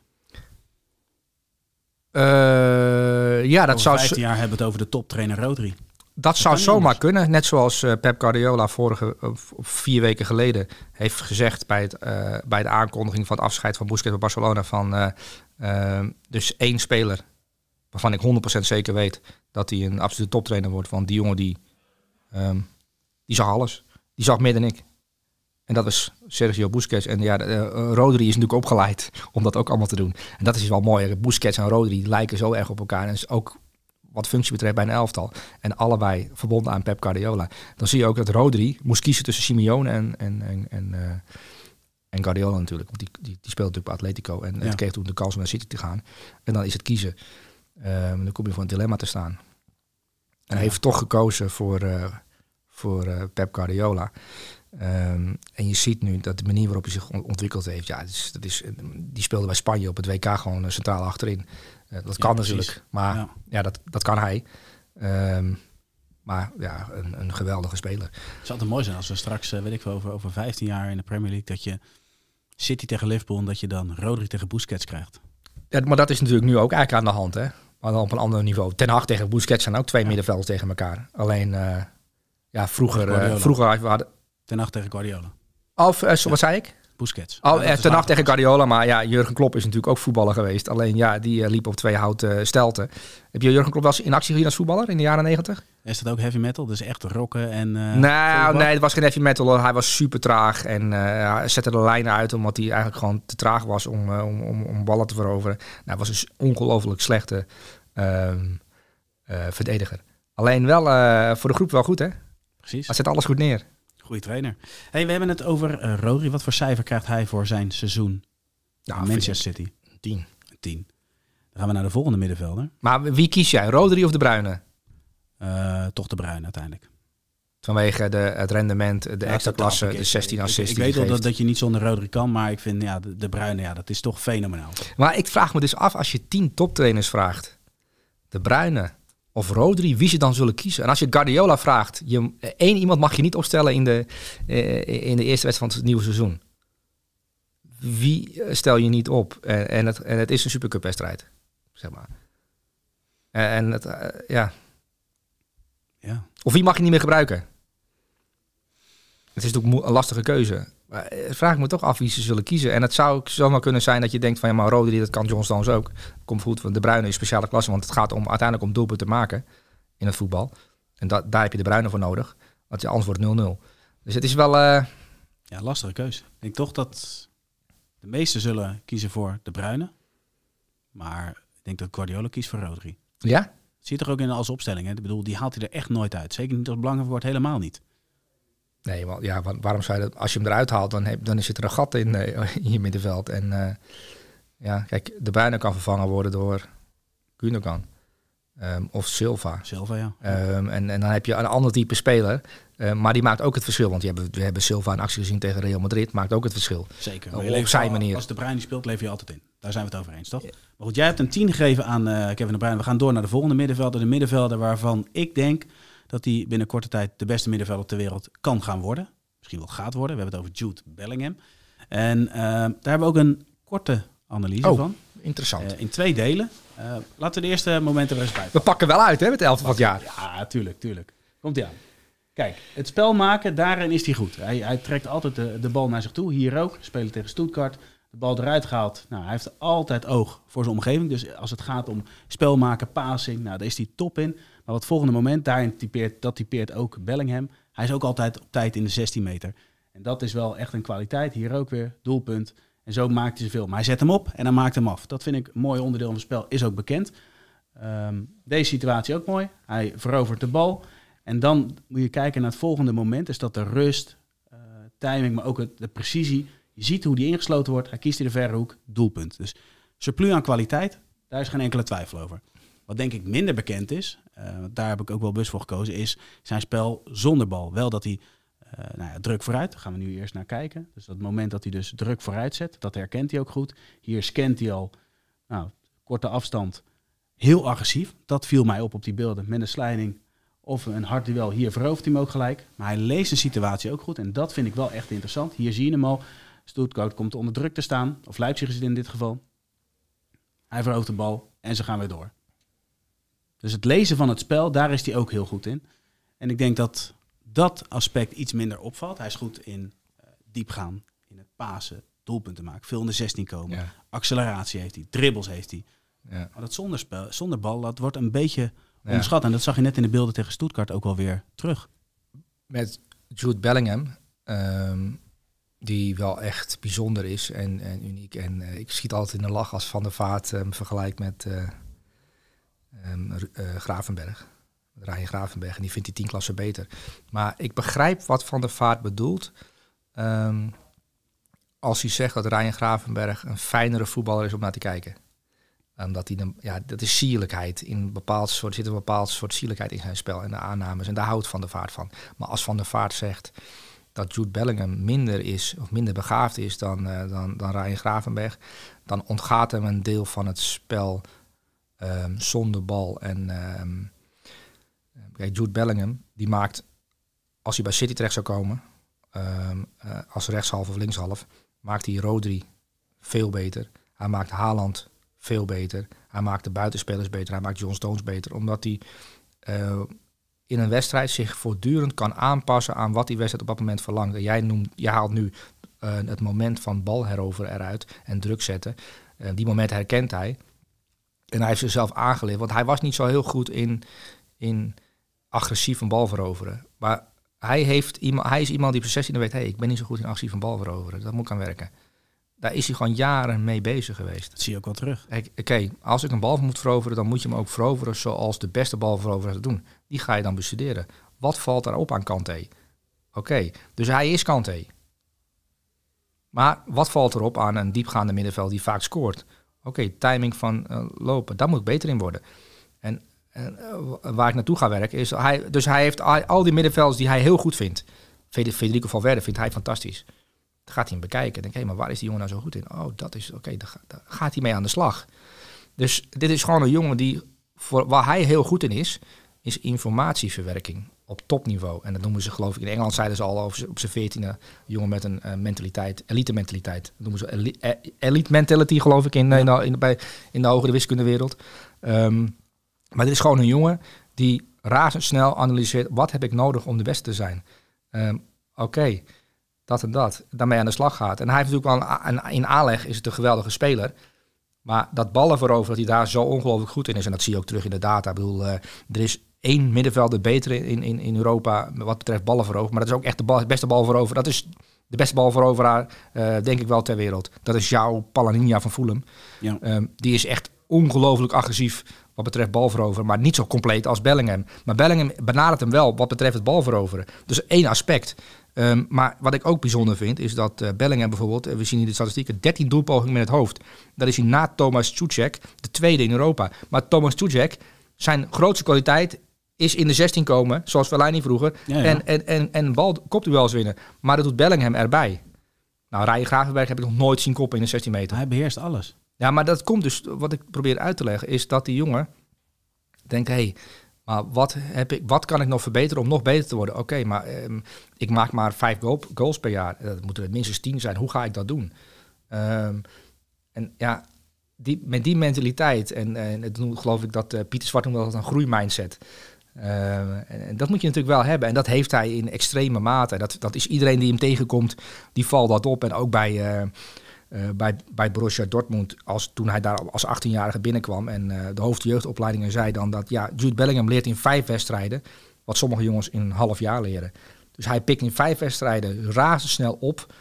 Eh, ja, dat zou, 15 jaar hebben we het over de toptrainer Rodri. dat zou zomaar anders. kunnen. Net zoals Pep Guardiola vorige, vier weken geleden heeft gezegd bij, het, bij de aankondiging van het afscheid van Busquets bij Barcelona. Van, eh, eh, dus één speler waarvan ik 100% zeker weet dat hij een absolute toptrainer wordt. Want die jongen die, ehm, die zag alles. Die zag meer dan ik. En dat is Sergio Busquets. En ja, eh, Rodri is natuurlijk opgeleid om dat ook allemaal te doen. En dat is wel mooi. Busquets en Rodri lijken zo erg op elkaar. En is ook wat functie betreft bij een elftal. En allebei verbonden aan Pep Guardiola. Dan zie je ook dat Rodri moest kiezen tussen Simeone en, en, en, en, eh, en Guardiola natuurlijk. Want die, die, die speelt natuurlijk bij Atletico. En Ja. het kreeg toen de kans om naar City te gaan. En dan is het kiezen. Ehm, dan kom je voor een dilemma te staan. En hij heeft toch gekozen voor, eh, voor eh, Pep Guardiola. Ehm, en je ziet nu dat de manier waarop hij zich on- ontwikkeld heeft, ja, dat is, dat is, die speelde bij Spanje op het WK gewoon eh, centraal achterin. Eh, dat kan precies. natuurlijk, maar ja, Ja. dat, dat kan hij. Ehm, maar ja, een, een geweldige speler. Het zou altijd mooi zijn als we straks, eh, weet ik wel, over, over 15 jaar in de Premier League, dat je City tegen Liverpool en dat je dan Rodri tegen Busquets krijgt. Ja, maar dat is natuurlijk nu ook eigenlijk aan de hand, hè? Maar dan op een ander niveau. Ten Hag tegen Busquets zijn ook twee middenvelders tegen elkaar. Alleen, eh, ja, vroeger, eh, vroeger we hadden... Ten Hag tegen Guardiola. Of, wat zei ik? Busquets. Oh, Ja, ten Hag tegen Guardiola. Maar ja, Jurgen Klopp is natuurlijk ook voetballer geweest. Alleen ja, die liep op twee houten stelten. Heb je Jurgen Klopp wel eens in actie gezien als voetballer in de jaren negentig? Is dat ook heavy metal? Dus echt rocken en... eh, nou, nee, het was geen heavy metal. hoor. Hij was super traag en eh, zette de lijnen uit omdat hij eigenlijk gewoon te traag was om, eh, om, om, om ballen te veroveren. Nou, hij was een s- ongelooflijk slechte ehm, eh, verdediger. Alleen wel voor de groep wel goed, hè? Precies. Hij zet alles goed neer. Goeie trainer. Hey, we hebben het over Rodri. Wat voor cijfer krijgt hij voor zijn seizoen Nou, in Manchester City? Tien. 10. Dan gaan we naar de volgende middenvelder. Maar wie kies jij? Rodri of de Bruyne? Eh, toch de Bruin uiteindelijk. Vanwege de, het rendement, de Ja, extra klasse, de 16 Ik- assists Ik, die weet wel dat, dat je niet zonder Rodri kan, maar ik vind ja, de, de Bruyne, ja, dat is toch fenomenaal. Maar ik vraag me dus af, als je tien toptrainers vraagt, de Bruyne of Rodri, wie ze dan zullen kiezen. En als je Guardiola vraagt, je, één iemand mag je niet opstellen in de, eh, in de eerste wedstrijd van het nieuwe seizoen. Wie eh, stel je niet op? En, en, het, en het is een Supercup wedstrijd, zeg maar. En, en het, ja. Ja. Of wie mag je niet meer gebruiken? Het is natuurlijk een lastige keuze. Maar eh, vraag ik me toch af wie ze zullen kiezen. En het zou ook zomaar kunnen zijn dat je denkt van ja, maar Rodri, dat kan John Stones ook. Komt goed, want de Bruyne is speciale klasse, want het gaat om uiteindelijk om doelpunten te maken in het voetbal. En da daar heb je de Bruyne voor nodig, want je- anders wordt het 0-0. Dus het is wel, eh, ja, lastige keuze. Ik denk toch dat de meesten zullen kiezen voor de Bruyne. Maar ik denk dat Guardiola kiest voor Rodri. ja, Je toch ook in als opstelling. Hè? Ik bedoel, die haalt hij er echt nooit uit. Zeker niet als het belangrijk wordt, helemaal niet. nee, want ja, wa- waarom zou je dat, als je hem eruit haalt, dan, heb, dan zit er een gat in, eh, in je middenveld. En eh, ja, kijk, de Bruyne kan vervangen worden door Gundogan Ehm, of Silva. Silva, ja. Ehm, en, en dan heb je een ander type speler. Ehm, maar die maakt ook het verschil. Want hebben, we hebben Silva in actie gezien tegen Real Madrid. Maakt ook het verschil. Zeker. Op je levert zijn manier. Als de Bruin die speelt, lever je altijd in. Daar zijn we het over eens, toch? Maar goed, jij hebt een 10 gegeven aan eh, Kevin de Bruyne. We gaan door naar de volgende middenvelder. De middenvelder waarvan ik denk dat hij binnen korte tijd de beste middenvelder ter wereld kan gaan worden. Misschien wel gaat worden. We hebben het over Jude Bellingham. En eh, daar hebben we ook een korte analyse Oh. van. Interessant. Eh, in twee delen. Eh, laten we de eerste momenten er eens bij we pakken wel uit hè, met de elfde van het jaar. ja, tuurlijk, tuurlijk. Komt hij aan. Kijk, het spel maken, daarin is hij goed. Hij, hij trekt altijd de, bal naar zich toe. Hier ook. Spelen tegen Stuttgart. De bal eruit gehaald. Nou, hij heeft altijd oog voor zijn omgeving. Dus als het gaat om spel maken, passing, nou, daar is hij top in. Maar wat volgende moment, daarin typeert, dat typeert ook Bellingham. Hij is ook altijd op tijd in de 16 meter. En dat is wel echt een kwaliteit. Hier ook weer, doelpunt. En zo maakt hij zoveel. Maar hij zet hem op en hij maakt hem af. Dat vind ik een mooi onderdeel van het spel. Is ook bekend. Ehm, deze situatie ook mooi. Hij verovert de bal. En dan moet je kijken naar het volgende moment. Is dat de rust, eh, timing, maar ook de precisie. Je ziet hoe die ingesloten wordt. Hij kiest in de verre hoek. Doelpunt. Dus surplus aan kwaliteit. Daar is geen enkele twijfel over. Wat denk ik minder bekend is, want daar heb ik ook wel bus voor gekozen, is zijn spel zonder bal. Wel dat hij eh, nou ja, druk vooruit, daar gaan we nu eerst naar kijken. Dus dat moment dat hij dus druk vooruit zet, dat herkent hij ook goed. Hier scant hij al, nou, korte afstand, heel agressief. Dat viel mij op op die beelden, met een slijding of een hard duel. Hier verovert hij hem ook gelijk. Maar hij leest de situatie ook goed en dat vind ik wel echt interessant. Hier zie je hem al. Stuttgart komt onder druk te staan, of Leipzig is het in dit geval. Hij verovert de bal en ze gaan weer door. Dus het lezen van het spel, daar is hij ook heel goed in. En ik denk dat dat aspect iets minder opvalt. Hij is goed in eh, diep gaan, in het pasen, doelpunten maken, veel in de 16 komen. Ja. Acceleratie heeft hij, dribbles heeft hij. Ja. Maar dat zonder, spel, zonder bal, dat wordt een beetje. Onderschat. En dat zag je net in de beelden tegen Stuttgart ook wel weer terug. Met Jude Bellingham, ehm, die wel echt bijzonder is en, en uniek. En eh, ik schiet altijd in de lach als Van der Vaart hem vergelijkt met eh, ehm, eh, Gravenberg. Ryan Gravenberg. En die vindt die tien klassen beter. Maar ik begrijp wat Van der Vaart bedoelt. als hij zegt dat Ryan Gravenberg een fijnere voetballer is om naar te kijken. Omdat hij dan, ja, dat is sierlijkheid. In bepaald soort, zit een bepaald soort sierlijkheid in zijn spel en de aannames. En daar houdt Van der Vaart van. Maar als Van der Vaart zegt, dat Jude Bellingham minder is of minder begaafd is dan, uh, dan, dan Ryan Gravenberg, dan ontgaat hem een deel van het spel um, zonder bal. En um, kijk, Jude Bellingham, die maakt, als hij bij City terecht zou komen, uh, als rechtshalf of linkshalf, maakt hij Rodri veel beter. Hij maakt Haaland veel beter. Hij maakt de buitenspelers beter. Hij maakt John Stones beter. Omdat hij uh, in een wedstrijd zich voortdurend kan aanpassen aan wat die wedstrijd op dat moment verlangt. Jij, noemt, jij haalt nu uh, het moment van bal heroveren eruit en druk zetten. Die moment herkent hij. En hij heeft zichzelf aangeleerd. Want hij was niet zo heel goed in, in agressief een bal veroveren. Maar hij, heeft iemand, hij is iemand die precies weet... hey, ik ben niet zo goed in agressief een bal veroveren. Dat moet ik aan werken. Daar is hij gewoon jaren mee bezig geweest. Dat zie je ook wel terug. Oké, okay, als ik een bal moet veroveren, dan moet je hem ook veroveren zoals de beste balveroveraars het doen. Die ga je dan bestuderen. Wat valt daarop aan Kanté? Oké, okay, dus hij is Kanté. Maar wat valt erop aan een diepgaande middenveld die vaak scoort? Oké, okay, timing van uh, lopen, daar moet ik beter in worden. En, en uh, waar ik naartoe ga werken is, hij, dus hij heeft al, al die middenvelders die hij heel goed vindt. Federico Valverde vindt hij fantastisch. Dan gaat hij hem bekijken. Denk, hé, maar waar is die jongen nou zo goed in? Oh, dat is, oké, daar, daar, gaat hij mee aan de slag. Dus dit is gewoon een jongen die, voor, waar hij heel goed in is, is informatieverwerking op topniveau. En dat noemen ze, geloof ik, in Engeland zeiden ze al over op zijn veertiende, jongen met een uh, mentaliteit, elite mentaliteit. Dat noemen ze elite, elite mentality, geloof ik, in, ja. in, de, in, bij, in de hogere wiskundewereld. Um, maar dit is gewoon een jongen die razendsnel analyseert, wat heb ik nodig om de beste te zijn? Um, Oké, okay, dat en dat. Daarmee aan de slag gaat. En hij heeft natuurlijk wel een, een, in aanleg is het een geweldige speler. Maar dat ballen voorover, dat hij daar zo ongelooflijk goed in is. En dat zie je ook terug in de data. Ik bedoel, uh, er is één middenvelder beter in, in, in Europa wat betreft ballen voorover. Maar dat is ook echt de, bal, beste bal voorover. Dat is de beste bal voorover, uh, denk ik wel, ter wereld. Dat is jouw Palaninha van Fulham. Ja. Um, die is echt ongelooflijk agressief wat betreft balveroveren, maar niet zo compleet als Bellingham. Maar Bellingham benadert hem wel wat betreft het balveroveren. Dus één aspect. Um, maar wat ik ook bijzonder vind, is dat uh, Bellingham bijvoorbeeld, we zien in de statistieken, 13 doelpogingen met het hoofd. Dat is hij na Thomas Tuchek de tweede in Europa. Maar Thomas Tuchek, zijn grootste kwaliteit is in de 16 komen, zoals Fellaini vroeger, ja, ja. En, en, en, en bal kopduels winnen. Maar dat doet Bellingham erbij. Nou, Ryan Gravenberg heb ik nog nooit zien koppen in de 16 meter. Hij beheerst alles. Ja, maar dat komt dus, wat ik probeer uit te leggen, is dat die jongen denkt, hé, hey, wat, heb ik, wat kan ik nog verbeteren om nog beter te worden? Oké, maar um, ik maak maar vijf goal, goals per jaar. Dat moeten er minstens tien zijn. Hoe ga ik dat doen? Um, en ja, die, met die mentaliteit, en, en het noemt, geloof ik dat uh, Pieter Zwart noemt dat een groeimindset. Uh, en, dat moet je natuurlijk wel hebben. En dat heeft hij in extreme mate. Dat, dat is iedereen die hem tegenkomt, die valt dat op. En ook bij... Uh, uh, bij, bij Borussia Dortmund, als, toen hij daar als 18-jarige binnenkwam en uh, de hoofdjeugdopleidingen zei dan dat ja, Jude Bellingham leert in vijf wedstrijden, wat sommige jongens in een half jaar leren. Dus hij pikt in vijf wedstrijden razendsnel op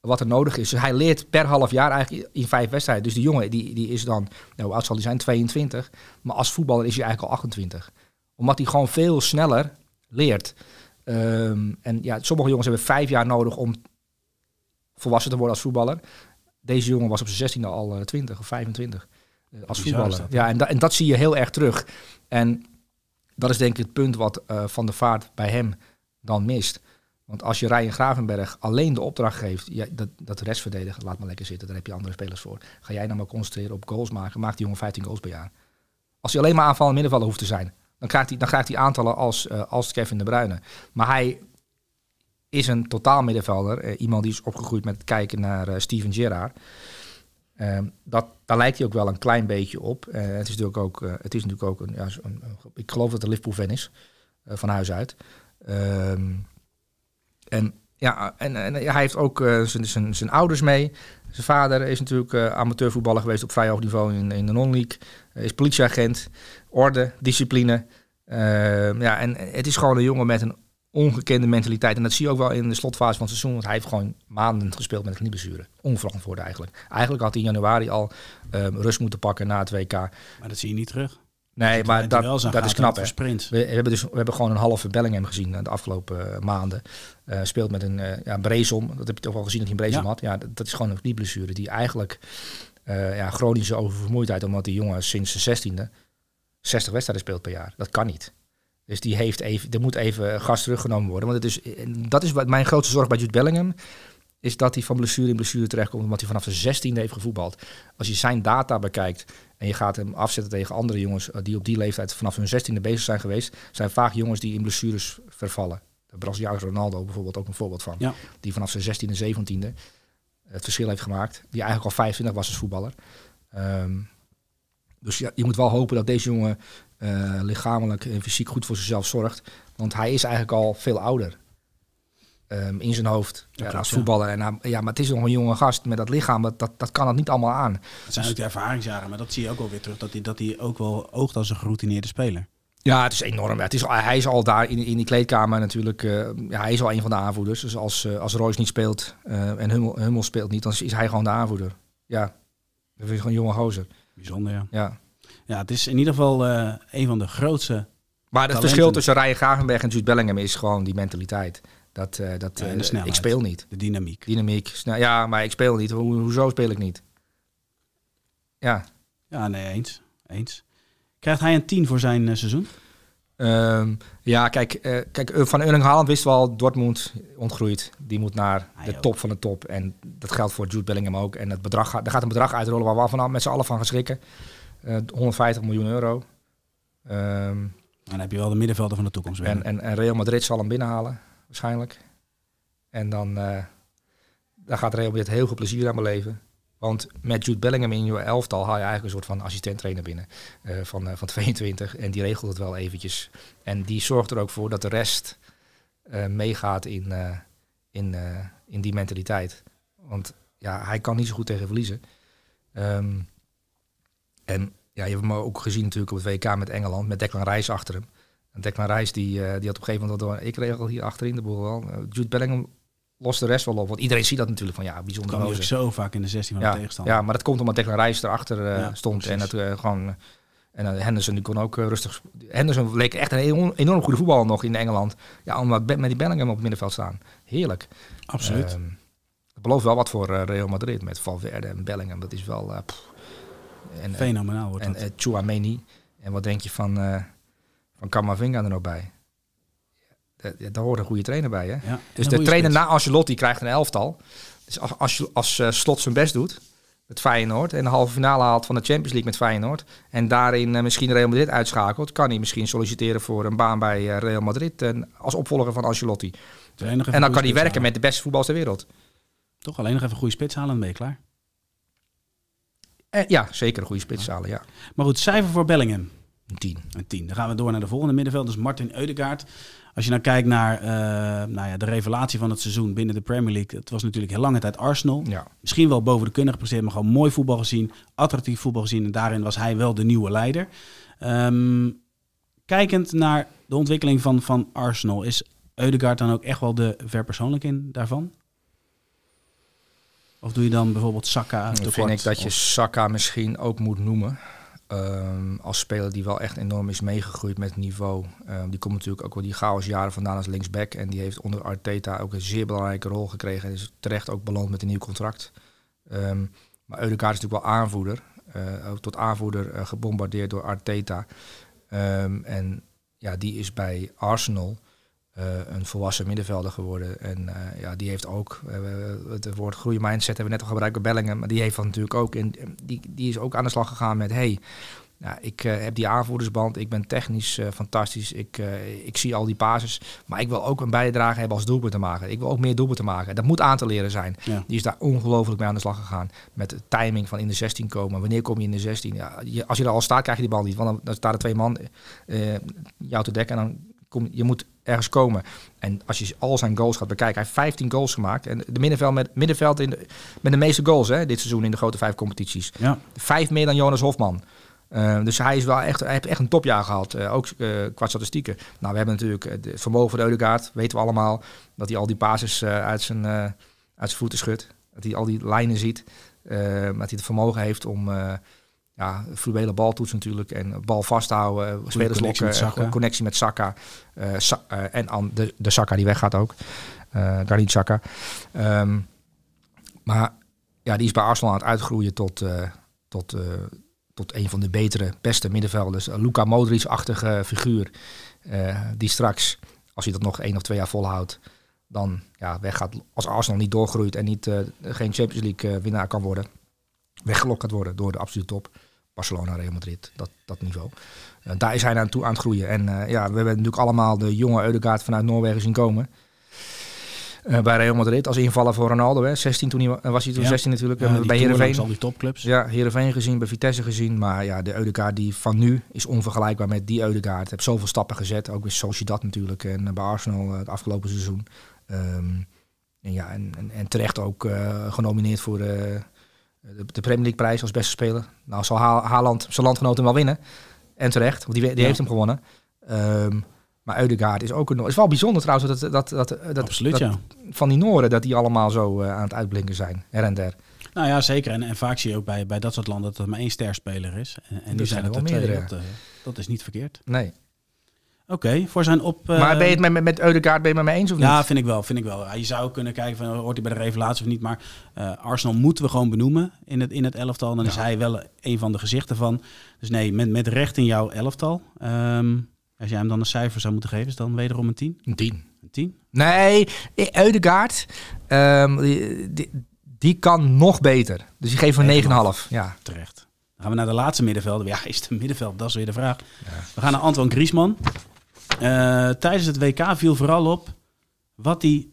wat er nodig is. Dus hij leert per half jaar eigenlijk in vijf wedstrijden. Dus die jongen die, die is dan, nou, hoe oud zal hij zijn? 22. Maar als voetballer is hij eigenlijk al 28. Omdat hij gewoon veel sneller leert. Um, en ja, sommige jongens hebben vijf jaar nodig om volwassen te worden als voetballer. Deze jongen was op zijn 16e al uh, 20 of 25 uh, als voetballer. Dat, ja, en, da en, dat zie je heel erg terug. En dat is denk ik het punt wat uh, Van de Vaart bij hem dan mist. Want als je Ryan Gravenberg alleen de opdracht geeft, ja, dat, dat de rest verdedigen, laat maar lekker zitten, daar heb je andere spelers voor. Ga jij nou maar concentreren op goals maken, maakt die jongen 15 goals per jaar. Als hij alleen maar aanvallende middenvallen hoeft te zijn, dan krijgt hij, dan krijgt hij aantallen als, uh, als Kevin de Bruyne. Maar hij is een totaal middenvelder. Uh, iemand die is opgegroeid met kijken naar uh, Steven Gerrard. Uh, dat, daar lijkt hij ook wel een klein beetje op. Uh, het is natuurlijk ook, uh, het is natuurlijk ook een, ja, een, ik geloof dat het Liverpool fan is, van huis uit. Ehm, en ja, en, en hij heeft ook zijn, ouders mee. Zijn vader is natuurlijk amateurvoetballer geweest op vrij hoog niveau in, in de non-league. is politieagent, orde, discipline. Ehm, ja, en het is gewoon een jongen met een ongekende mentaliteit. En dat zie je ook wel in de slotfase van het seizoen. Want hij heeft gewoon maanden gespeeld met een knieblessure. Onverantwoord eigenlijk. Eigenlijk had hij in januari al um, rust moeten pakken na het WK. Maar dat zie je niet terug. Nee, dat maar dat, dat is knap. Sprint. We, we, hebben dus, we hebben gewoon een halve Bellingham gezien de afgelopen uh, maanden. Uh, speelt met een, uh, ja, Brezom. Dat heb je toch wel gezien dat hij een Brezom ja. had. Ja, dat, dat, is gewoon een knieblessure die eigenlijk ja, chronische oververmoeidheid. Omdat die jongen sinds zijn zestiende 60 wedstrijden speelt per jaar. Dat kan niet. Dus die heeft even, er moet even gas teruggenomen worden. Want het is, dat is wat mijn grootste zorg bij Jude Bellingham. Is dat hij van blessure in blessure terechtkomt. Omdat hij vanaf zijn 16e heeft gevoetbald. Als je zijn data bekijkt. En je gaat hem afzetten tegen andere jongens. eh, die op die leeftijd vanaf hun 16e bezig zijn geweest. Zijn vaak jongens die in blessures vervallen. De Braziliaanse Ronaldo bijvoorbeeld ook een voorbeeld van. Ja. Die vanaf zijn 16e, 17e het verschil heeft gemaakt. Die eigenlijk al 25 was als voetballer. Ehm, dus ja, je moet wel hopen dat deze jongen eh, lichamelijk en fysiek goed voor zichzelf zorgt. Want hij is eigenlijk al veel ouder. Ehm, in zijn hoofd ja, klopt, als ja. voetballer. En hij- ja, maar het is nog een jonge gast met dat lichaam. Dat, dat, dat kan het niet allemaal aan. Het zijn ook de ervaringsjaren, maar dat zie je ook wel weer terug. Dat hij, dat hij ook wel oogt als een geroutineerde speler. Ja, het is enorm. Het is, al- hij is al daar in, in die kleedkamer natuurlijk. eh, ja, hij is al een van de aanvoerders. Dus als, eh, als Royce niet speelt eh, en Hummel, Hummel speelt niet, dan is hij gewoon de aanvoerder. Ja, dat is gewoon een jonge gozer. Bijzonder, ja. Ja. Ja, het is in ieder geval eh, een van de grootste... Maar het Talenten. verschil tussen Ryan Gravenberg en Jude Bellingham is gewoon die mentaliteit. Dat, eh, dat de eh, snelheid. ik speel niet. De dynamiek. Dynamiek. snel- ja, maar ik speel niet. Ho- hoezo speel ik niet? Ja. Ja, nee, eens. eens. Krijgt hij een 10 voor zijn seizoen? Ehm, ja, kijk, kijk, van Erling Haaland wisten we al, Dortmund ontgroeit. Die moet naar Hij de ook. top van de top. En dat geldt voor Jude Bellingham ook. En het bedrag, er gaat een bedrag uitrollen waar we vanaf met z'n allen van gaan schrikken. Eh, 150 miljoen euro. Ehm, Dan heb je wel de middenvelder van de toekomst weer. en, en, en Real Madrid zal hem binnenhalen, waarschijnlijk. En dan, eh dan gaat Real Madrid heel veel plezier aan beleven. Want met Jude Bellingham in je elftal haal je eigenlijk een soort van assistent-trainer binnen eh, van, eh, van 22. En die regelt het wel eventjes. En die zorgt er ook voor dat de rest eh, meegaat in, eh, in, eh, in die mentaliteit. Want ja, hij kan niet zo goed tegen verliezen. Ehm, en ja, je hebt hem ook gezien natuurlijk op het WK met Engeland, met Declan Rice achter hem. En Declan Rice die, eh, die had op een gegeven moment ik regel hier achterin de boel wel. Eh, Jude Bellingham lost de rest wel op. Want iedereen ziet dat natuurlijk van ja, bijzonder ook gozer. zo vaak in de 16 van de tegenstander. ja, maar dat komt omdat Declan Rice erachter Ja, stond. En dat gewoon. En Henderson die kon ook rustig. Henderson leek echt een enorm, goede voetballer nog in Engeland. Ja, omdat met die Bellingham op het middenveld staan. Heerlijk. Absoluut. Ehm, het belooft wel wat voor Real Madrid met Valverde en Bellingham. Dat is wel. pff. En, eh, Fenomenaal wordt en dat. uh, Chouameni. En wat denk je van, eh van Camavinga er nog bij? Daar hoort een goede trainer bij, hè? ja, Dus en de trainer spits. na Ancelotti krijgt een elftal. Dus als, als, eh, Slot zijn best doet met Feyenoord... en de halve finale haalt van de Champions League met Feyenoord... en daarin eh, misschien Real Madrid uitschakelt... kan hij misschien solliciteren voor een baan bij eh, Real Madrid... en als opvolger van Ancelotti. En dan kan hij werken met de beste voetballers ter wereld. Toch alleen nog even goede spits halen en ben je klaar. Eh, ja, zeker een goede spits halen, ja. Maar goed, cijfer voor Bellingham. Een tien. Een 10. Dan gaan we door naar de volgende middenveld. Dus Martin Eudegaard. Als je nou kijkt naar eh, nou ja, de revelatie van het seizoen binnen de Premier League. Het was natuurlijk heel lange tijd Arsenal. Ja. Misschien wel boven de kunnen gepresteerd, maar gewoon mooi voetbal gezien. Attractief voetbal gezien. En daarin was hij wel de nieuwe leider. Ehm, kijkend naar de ontwikkeling van, van Arsenal. Is Eudegaard dan ook echt wel de verpersoonlijk in daarvan? Of doe je dan bijvoorbeeld Saka Dan vind ik dat je Saka misschien ook moet noemen. Ehm, als speler die wel echt enorm is meegegroeid met het niveau. Ehm, die komt natuurlijk ook wel die chaos jaren vandaan als linksback. En die heeft onder Arteta ook een zeer belangrijke rol gekregen. En is terecht ook beland met een nieuw contract. Ehm, maar Eudegaard is natuurlijk wel aanvoerder. Eh, ook tot aanvoerder eh, gebombardeerd door Arteta. En ja, die is bij Arsenal een volwassen middenvelder geworden. En eh, ja, die heeft ook, eh, het woord groeimindset hebben we net al gebruikt bij Bellingham, maar die heeft dat natuurlijk ook. En eh, die, die is ook aan de slag gegaan met, hey, ja, ik eh, heb die aanvoerdersband, ik ben technisch eh, fantastisch, ik, eh, ik zie al die basis, maar ik wil ook een bijdrage hebben als doelpunt te maken. Ik wil ook meer doelpunten maken. Dat moet aan te leren zijn. Ja. Die is daar ongelooflijk mee aan de slag gegaan. Met de timing van in de 16 komen. Wanneer kom je in de 16? Ja, je, als je er al staat, krijg je die bal niet. Want dan, dan staan er twee man eh, jou te dekken. En dan kom je moet ergens komen. En als je al zijn goals gaat bekijken. Hij heeft 15 goals gemaakt. En de middenveld met, middenveld in de, met de meeste goals hè, dit seizoen in de grote vijf competities. Ja, Vijf meer dan Jonas Hofman. Eh, dus hij, is wel echt, hij heeft echt een topjaar gehad, eh, ook eh, qua statistieken. Nou, we hebben natuurlijk eh, het vermogen van de Eudegaard, weten we allemaal. Dat hij al die basis eh, uit, zijn, eh, uit zijn voeten schudt. Dat hij al die lijnen ziet. Eh, dat hij het vermogen heeft om eh ja, fluwele baltoets natuurlijk. En bal vasthouden, eh, spelers connectie lokken, met eh, Saka. connectie met Saka. eh, Sa- en aan de, de Saka die weggaat ook. Eh Granit Saka. Ehm, maar ja, die is bij Arsenal aan het uitgroeien tot, tot, tot een van de betere, beste middenvelders. Luka Modric-achtige figuur. die straks, als hij dat nog één of twee jaar volhoudt, dan ja, weggaat. Als Arsenal niet doorgroeit en niet, geen Champions League winnaar kan worden, weggelokt worden door de absolute top. Barcelona, Real Madrid, dat, dat niveau. Eh, daar is hij naartoe aan het groeien. En eh, ja, we hebben natuurlijk allemaal de jonge Eudegaard vanuit Noorwegen zien komen. Eh, bij Real Madrid als invaller voor Ronaldo. Hè. 16 toen hij, wa- was hij toen Ja. 16 natuurlijk. Ja, bij Heerenveen. al die topclubs. Ja, Heerenveen gezien, bij Vitesse gezien. Maar ja, de Eudegaard die van nu is onvergelijkbaar met die Eudegaard. Heb zoveel stappen gezet. Ook bij Sociedad natuurlijk. En bij Arsenal het afgelopen seizoen. Ehm, en, ja, en, en, en terecht ook genomineerd voor de, de, de Premier League prijs als beste speler. Nou zal Ha- Haaland zijn landgenoten wel winnen. En terecht, want die, die Ja. heeft hem gewonnen. Ehm, maar Eudegaard is ook een... Het is wel bijzonder trouwens dat, dat, dat, dat, Absoluut, dat- ja. van die Noren... dat die allemaal zo eh, aan het uitblinken zijn. Her en der. Nou ja, zeker. En, en vaak zie je ook bij, bij dat soort landen dat er maar één sterspeler is. En, en Er zijn er wel meerdere. Dat, eh, dat is niet verkeerd. Nee. Oké, voor zijn op... eh, maar ben je het met, met, met Eudegaard ben je het met me eens of Ja, niet? vind ik wel. Vind ik wel. Ja, Je zou kunnen kijken van hoort hij bij de revelatie of niet. Maar eh, Arsenal moeten we gewoon benoemen in het, in het elftal. Dan is hij wel een van de gezichten van. Dus nee, met, met recht in jouw elftal. Ehm, als jij hem dan een cijfer zou moeten geven, is dan wederom een 10? Een tien. Een 10? Nee, Eudegaard, ehm, die, die, kan nog beter. Dus die geeft een 9,5. Ja. Terecht. Dan gaan we naar de laatste middenvelder. Ja, is het een middenveld? Dat is weer de vraag. We gaan naar Antoine Griezmann. Eh, tijdens het WK viel vooral op wat hij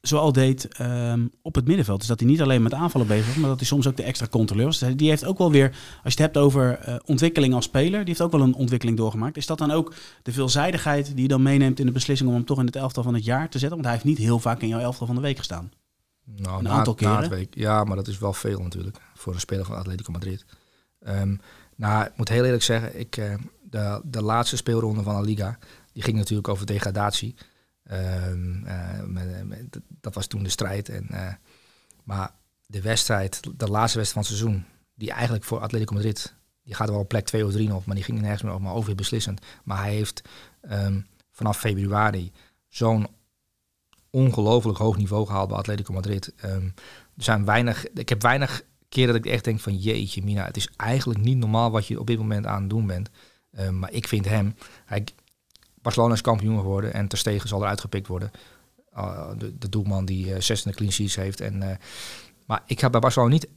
zoal deed ehm, op het middenveld. Dus dat hij niet alleen met aanvallen bezig was, maar dat hij soms ook de extra controleur was. Die heeft ook wel weer, als je het hebt over eh, ontwikkeling als speler, die heeft ook wel een ontwikkeling doorgemaakt. Is dat dan ook de veelzijdigheid die je dan meeneemt in de beslissing om hem toch in het elftal van het jaar te zetten? Want hij heeft niet heel vaak in jouw elftal van de week gestaan. Nou, Een na- aantal na keren. het week. Ja, maar dat is wel veel natuurlijk voor een speler van Atletico Madrid. Ehm, nou, ik moet heel eerlijk zeggen, ik, eh, de, de laatste speelronde van La Liga, die ging natuurlijk over degradatie. Ehm, eh, met- dat was toen de strijd. En, eh, maar de wedstrijd, de laatste wedstrijd van het seizoen, die eigenlijk voor Atletico Madrid, die gaat wel op plek 2 of 3 nog, maar die ging nergens meer over, maar beslissend. Maar hij heeft ehm, vanaf februari zo'n ongelooflijk hoog niveau gehaald bij Atletico Madrid. Ehm, er zijn weinig, ik heb weinig keren dat ik echt denk van jeetje mina, het is eigenlijk niet normaal wat je op dit moment aan het doen bent. Maar ik vind hem, hij, Barcelona is kampioen geworden en Ter Stegen zal eruit gepikt worden. Uh, de, de doelman die uh, 16 clean sheets heeft. En, uh, maar ik heb bij Barcelona niet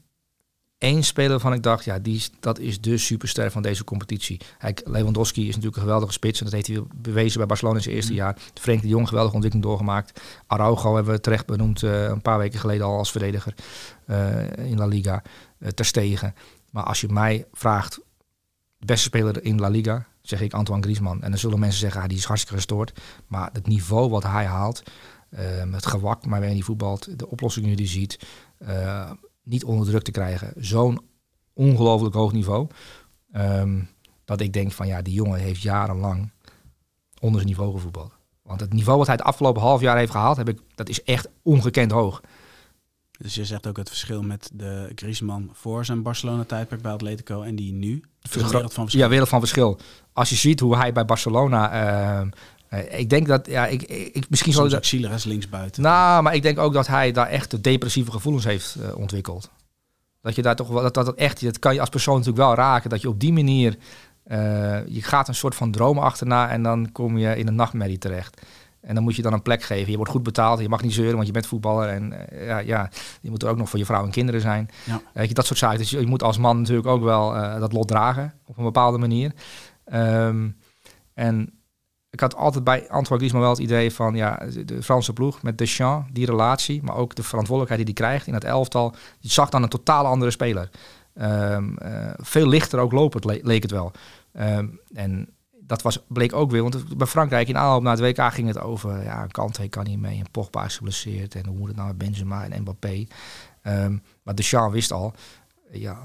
één speler waarvan ik dacht, ja, die dat is de superster van deze competitie. Lewandowski is natuurlijk een geweldige spits en dat heeft hij bewezen bij Barcelona in zijn eerste jaar. Frenkie de Jong geweldige ontwikkeling doorgemaakt. Araujo hebben we terecht benoemd uh, een paar weken geleden al als verdediger in La Liga. Ter stegen. Maar als je mij vraagt, de beste speler in La Liga, zeg ik Antoine Griezmann. En dan zullen mensen zeggen, ah, die is hartstikke gestoord. Maar het niveau wat hij haalt, uh, het gewak waarmee hij voetbalt, de oplossingen die hij ziet, uh, niet onder druk te krijgen. Zo'n ongelooflijk hoog niveau. Um, dat ik denk van ja, die jongen heeft jarenlang onder zijn niveau gevoetbald. Want het niveau wat hij het afgelopen half jaar heeft gehaald, heb ik, dat is echt ongekend hoog. Dus je zegt ook het verschil met de Griezmann voor zijn Barcelona-tijdperk bij Atletico en die nu. Dus een wereld van verschil. Ja, wereld van verschil. Als je ziet hoe hij bij Barcelona... Uh, uh, ik denk dat... Ja, ik, ik, misschien zal ook zielig als linksbuiten. Nou, maar ik denk ook dat hij daar echt de depressieve gevoelens heeft uh, ontwikkeld. Dat je daar toch wel... Dat, dat, dat, echt, dat kan je als persoon natuurlijk wel raken. Dat je op die manier... Je gaat een soort van dromen achterna en dan kom je in een nachtmerrie terecht. En dan moet je dan een plek geven. Je wordt goed betaald, je mag niet zeuren, want je bent voetballer. En uh, ja, ja, je moet er ook nog voor je vrouw en kinderen zijn. Ja. Weet je, dat soort zaken. Dus je, je moet als man natuurlijk ook wel uh, dat lot dragen, op een bepaalde manier. Um, en ik had altijd bij Antoine Griezmann wel het idee van... ja, de Franse ploeg met Deschamps, die relatie... maar ook de verantwoordelijkheid die hij krijgt in het elftal... je zag dan een totaal andere speler. Um, veel lichter ook lopend, le leek het wel. Um, en dat was, bleek ook weer, want bij Frankrijk in aanloop naar het WK ging het over, ja, Kanté kan niet mee en Pogba is geblesseerd en hoe moet het nou met Benzema en Mbappé. Um, maar Deschamps wist al, ja,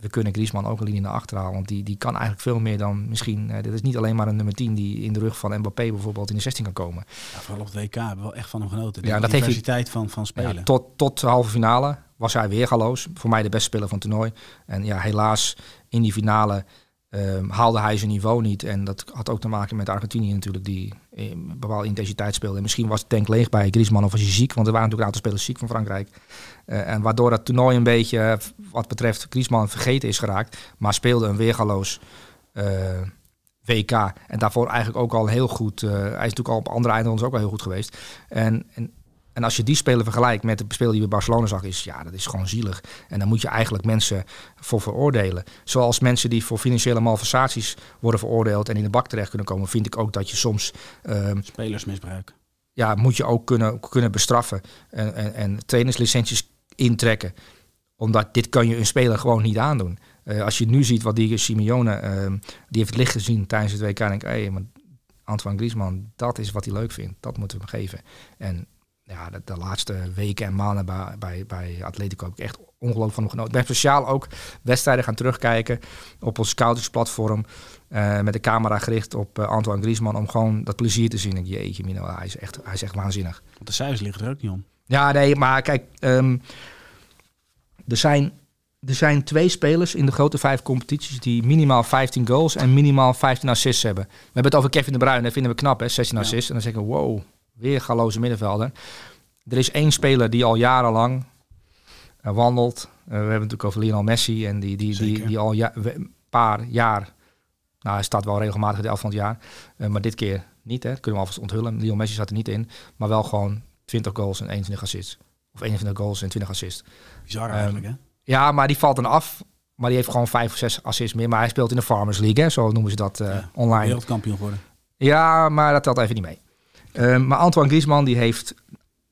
we kunnen Griezmann ook een linie naar achter halen, want die, die kan eigenlijk veel meer dan misschien, uh, dit is niet alleen maar een nummer 10 die in de rug van Mbappé bijvoorbeeld in de 16 kan komen. Ja, vooral op het WK hebben we wel echt van hem genoten. De ja, dat diversiteit heeft van, van spelen. Ja, tot, tot de halve finale was hij weergaloos. Voor mij de beste speler van het toernooi. En ja, helaas in die finale Um, haalde hij zijn niveau niet. En dat had ook te maken met Argentinië natuurlijk, die in bepaalde intensiteit speelde. En misschien was het tank leeg bij Griezmann of was hij ziek, want er waren natuurlijk een aantal spelers ziek van Frankrijk. Uh, en waardoor dat toernooi een beetje, wat betreft Griezmann, vergeten is geraakt. Maar speelde een weergaloos uh, WK. En daarvoor eigenlijk ook al heel goed. eh, hij is natuurlijk al op andere eindrondes ook al heel goed geweest. En, en, en als je die speler vergelijkt met de speler die bij Barcelona zag, is ja, dat is gewoon zielig. En dan moet je eigenlijk mensen voor veroordelen. Zoals mensen die voor financiële malversaties worden veroordeeld en in de bak terecht kunnen komen, vind ik ook dat je soms ehm, Spelersmisbruik. ja, moet je ook kunnen, kunnen bestraffen en, en, en trainerslicenties intrekken. Omdat dit kan je een speler gewoon niet aandoen. Eh, als je nu ziet wat die Simeone, ehm, die heeft het licht gezien tijdens het WK. En denk ik, hé, maar Antoine Griezmann, dat is wat hij leuk vindt. Dat moeten we hem geven. En ja, de, de laatste weken en maanden bij, bij, bij Atletico heb ik echt ongelooflijk van genoten. Ik ben speciaal ook wedstrijden gaan terugkijken op ons scoutingsplatform. eh, met de camera gericht op eh, Antoine Griezmann. Om gewoon dat plezier te zien. Ik, jeetje, Mino, hij is, echt, hij is echt waanzinnig. Want de cijfers liggen er ook niet om. Ja, nee, maar kijk, ehm, er, zijn, er zijn twee spelers in de grote vijf competities die minimaal 15 goals en minimaal 15 assists hebben. We hebben het over Kevin de Bruyne, dat vinden we knap, hè, 16 Ja. assists. En dan zeggen we, wow, weer galoze middenvelder. Er is één speler die al jarenlang eh, wandelt. Eh, we hebben het natuurlijk over Lionel Messi en die, die, die, die al een paar jaar, nou hij staat wel regelmatig in de elf van het jaar, eh, maar dit keer niet, hè, dat kunnen we alvast onthullen. Lionel Messi zat er niet in, maar wel gewoon 20 goals en 21 assists. Of 21 goals en 20 assists. Bizar Ehm, eigenlijk, hè? Ja, maar die valt dan af. Maar die heeft gewoon vijf of zes assists meer. Maar hij speelt in de Farmers League, hè, zo noemen ze dat Ja, online. Wereldkampioen geworden. Ja, maar dat telt even niet mee. Ehm, maar Antoine Griezmann die heeft,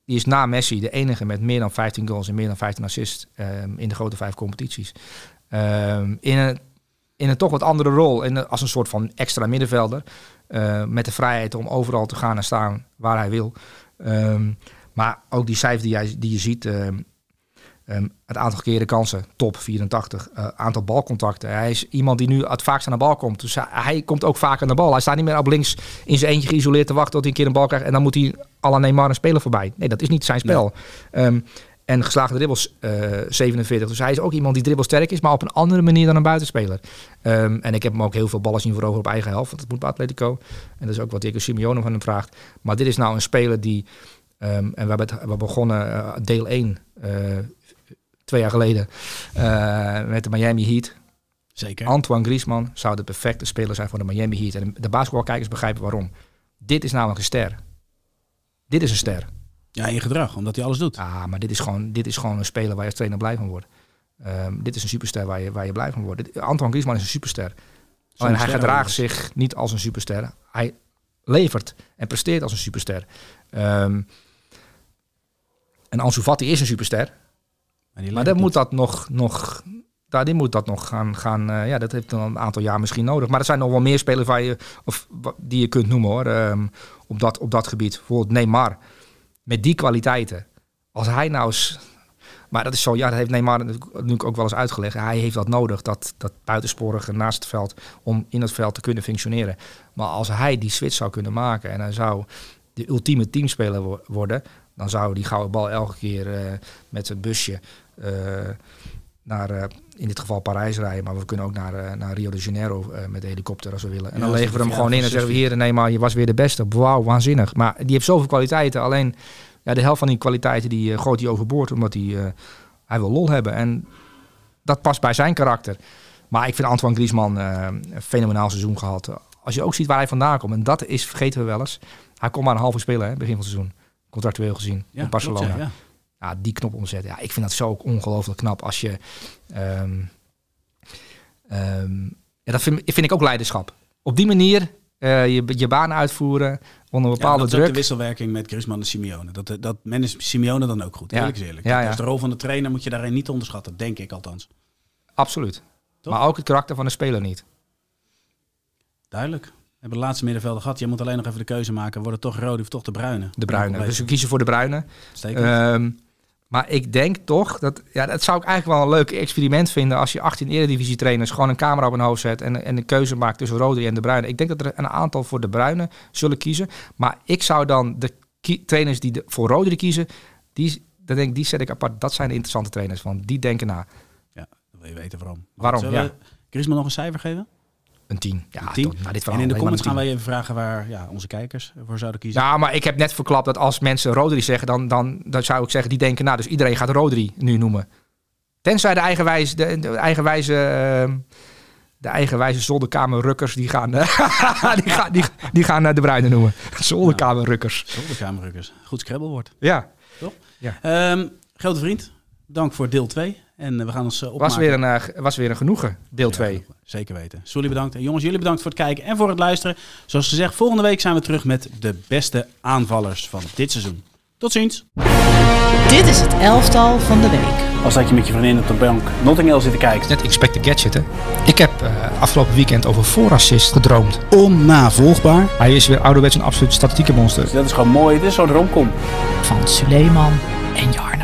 die is na Messi de enige met meer dan 15 goals en meer dan 15 assists ehm, in de grote vijf competities. Ehm, in, een, in een toch wat andere rol, in, als een soort van extra middenvelder. eh, met de vrijheid om overal te gaan en staan waar hij wil. Maar ook die cijfers die, jij, die je ziet, ehm, het aantal keren kansen, top 84. eh, aantal balcontacten. Hij is iemand die nu het vaakst aan de bal komt. Dus hij, hij komt ook vaak aan de bal. Hij staat niet meer op links in zijn eentje geïsoleerd te wachten tot hij een keer een bal krijgt. En dan moet hij la Neymar een speler voorbij. Nee, dat is niet zijn spel. Ehm, en geslaagde dribbles eh 47. Dus hij is ook iemand die dribbelsterk is, maar op een andere manier dan een buitenspeler. Ehm, en ik heb hem ook heel veel ballen zien veroveren op eigen helft. Want dat moet bij Atletico. En dat is ook wat Diego Simeone van hem vraagt. Maar dit is nou een speler die... en we hebben, het, we begonnen eh, deel 1 eh, twee jaar geleden eh, met de Miami Heat. Zeker. Antoine Griezmann zou de perfecte speler zijn voor de Miami Heat. En de basketbalkijkers begrijpen waarom. Dit is namelijk een ster. Dit is een ster. Ja, in gedrag, omdat hij alles doet. Ah, maar dit is gewoon, dit is gewoon een speler waar je als trainer blij van wordt. Ehm, dit is een superster waar je, waar je blij van wordt. Dit- Antoine Griezmann is een superster. Alleen hij gedraagt zich niet als een superster. Hij levert en presteert als een superster. Ehm, en Ansu Fati is een superster. Maar, die Maar levert dan moet dat nog, nog, daar, die moet dat nog gaan, gaan eh, ja, dat heeft dan een aantal jaar misschien nodig. Maar er zijn nog wel meer spelers waar je, of, die je kunt noemen hoor, ehm, op, dat, op dat gebied. Bijvoorbeeld Neymar, met die kwaliteiten. Als hij nou eens, maar dat is zo, ja, dat heeft Neymar natuurlijk ook wel eens uitgelegd. Hij heeft dat nodig, dat, dat buitensporige naast het veld, om in het veld te kunnen functioneren. Maar als hij die switch zou kunnen maken en hij zou de ultieme teamspeler wo- worden, dan zou die gouden bal elke keer eh, met een busje naar, eh, in dit geval Parijs rijden. Maar we kunnen ook naar, eh, naar Rio de Janeiro eh, met de helikopter als we willen. En Ja, dan als legen we hem gewoon in en zeggen we hier, nee maar je was weer de beste. Wauw, waanzinnig. Maar die heeft zoveel kwaliteiten. Alleen ja, de helft van die kwaliteiten die eh, gooit hij overboord omdat hij, eh, hij wil lol hebben. En dat past bij zijn karakter. Maar ik vind Antoine Griezmann eh, een fenomenaal seizoen gehad. Als je ook ziet waar hij vandaan komt. En dat is, vergeten we wel eens. Hij komt maar een halve spelen, hè, begin van het seizoen. Contractueel gezien. Ja, in Barcelona. klopt, ja, ja. Ja, die knop omzetten. Ja, ik vind dat zo ook ongelooflijk knap. Als je. ehm, ehm, ja, dat vind, vind ik ook leiderschap. Op die manier eh, je, je baan uitvoeren onder Ja, bepaalde dat is ook druk. de wisselwerking met Griezmann en Simeone. Dat, dat managt Simeone dan ook goed. Ja. Eerlijk is eerlijk. Ja, ja. Dus de rol van de trainer moet je daarin niet onderschatten. Denk ik althans. Absoluut. Toch? Maar ook het karakter van de speler niet. Duidelijk. We hebben de laatste middenvelder gehad. Je moet alleen nog even de keuze maken. Wordt het toch rode of toch de bruine? De bruine. Dus we kiezen voor de bruine. Uitstekend. Maar ik denk toch dat. Ja, dat zou ik eigenlijk wel een leuk experiment vinden. Als je 18 Eredivisie trainers gewoon een camera op hun hoofd zet. En, en een keuze maakt tussen Rodri en de bruine. Ik denk dat er een aantal voor de bruine zullen kiezen. Maar ik zou dan de trainers die de, voor Rodri kiezen. Die, dan denk ik, die zet ik apart. Dat zijn de interessante trainers. Van die denken na. ja, dan wil je weten waarom. Waarom, Zullen ja. Griezmann nog een cijfer geven? Een 10. Ja, Een tien? toch, nou, dit verhaal en in de comments gaan 10. wij even vragen waar ja, onze kijkers voor zouden kiezen. Ja, maar ik heb net verklapt dat als mensen Rodri zeggen, dan, dan, dan zou ik zeggen, die denken, nou, dus iedereen gaat Rodri nu noemen. Tenzij de eigenwijze, de, de eigenwijze ehm, de eigenwijze zolderkamerrukkers, die gaan, eh, die gaan, die, die gaan eh, de Bruyne noemen. Zolderkamerrukkers. Zolderkamerrukkers. Goed scrabblewoord. Ja, Ehm grote vriend, dank voor deel 2. En eh, we gaan ons uh, was weer, een, eh, was weer een genoegen, deel 2. zeker weten. Sully bedankt. En jongens, jullie bedankt voor het kijken en voor het luisteren. Zoals gezegd, volgende week zijn we terug met de beste aanvallers van dit seizoen. Tot ziens. Dit is het elftal van de week. Als dat je met je vriendin op de bank Notting Hill zit te kijken. Net Inspect the Gadget, hè. Ik heb eh, afgelopen weekend over voorassist gedroomd. Onnavolgbaar. Hij is weer ouderwets een absoluut statistieke monster. Dat is gewoon mooi. Dit is zo'n romcom. Van Suleiman en Jarno.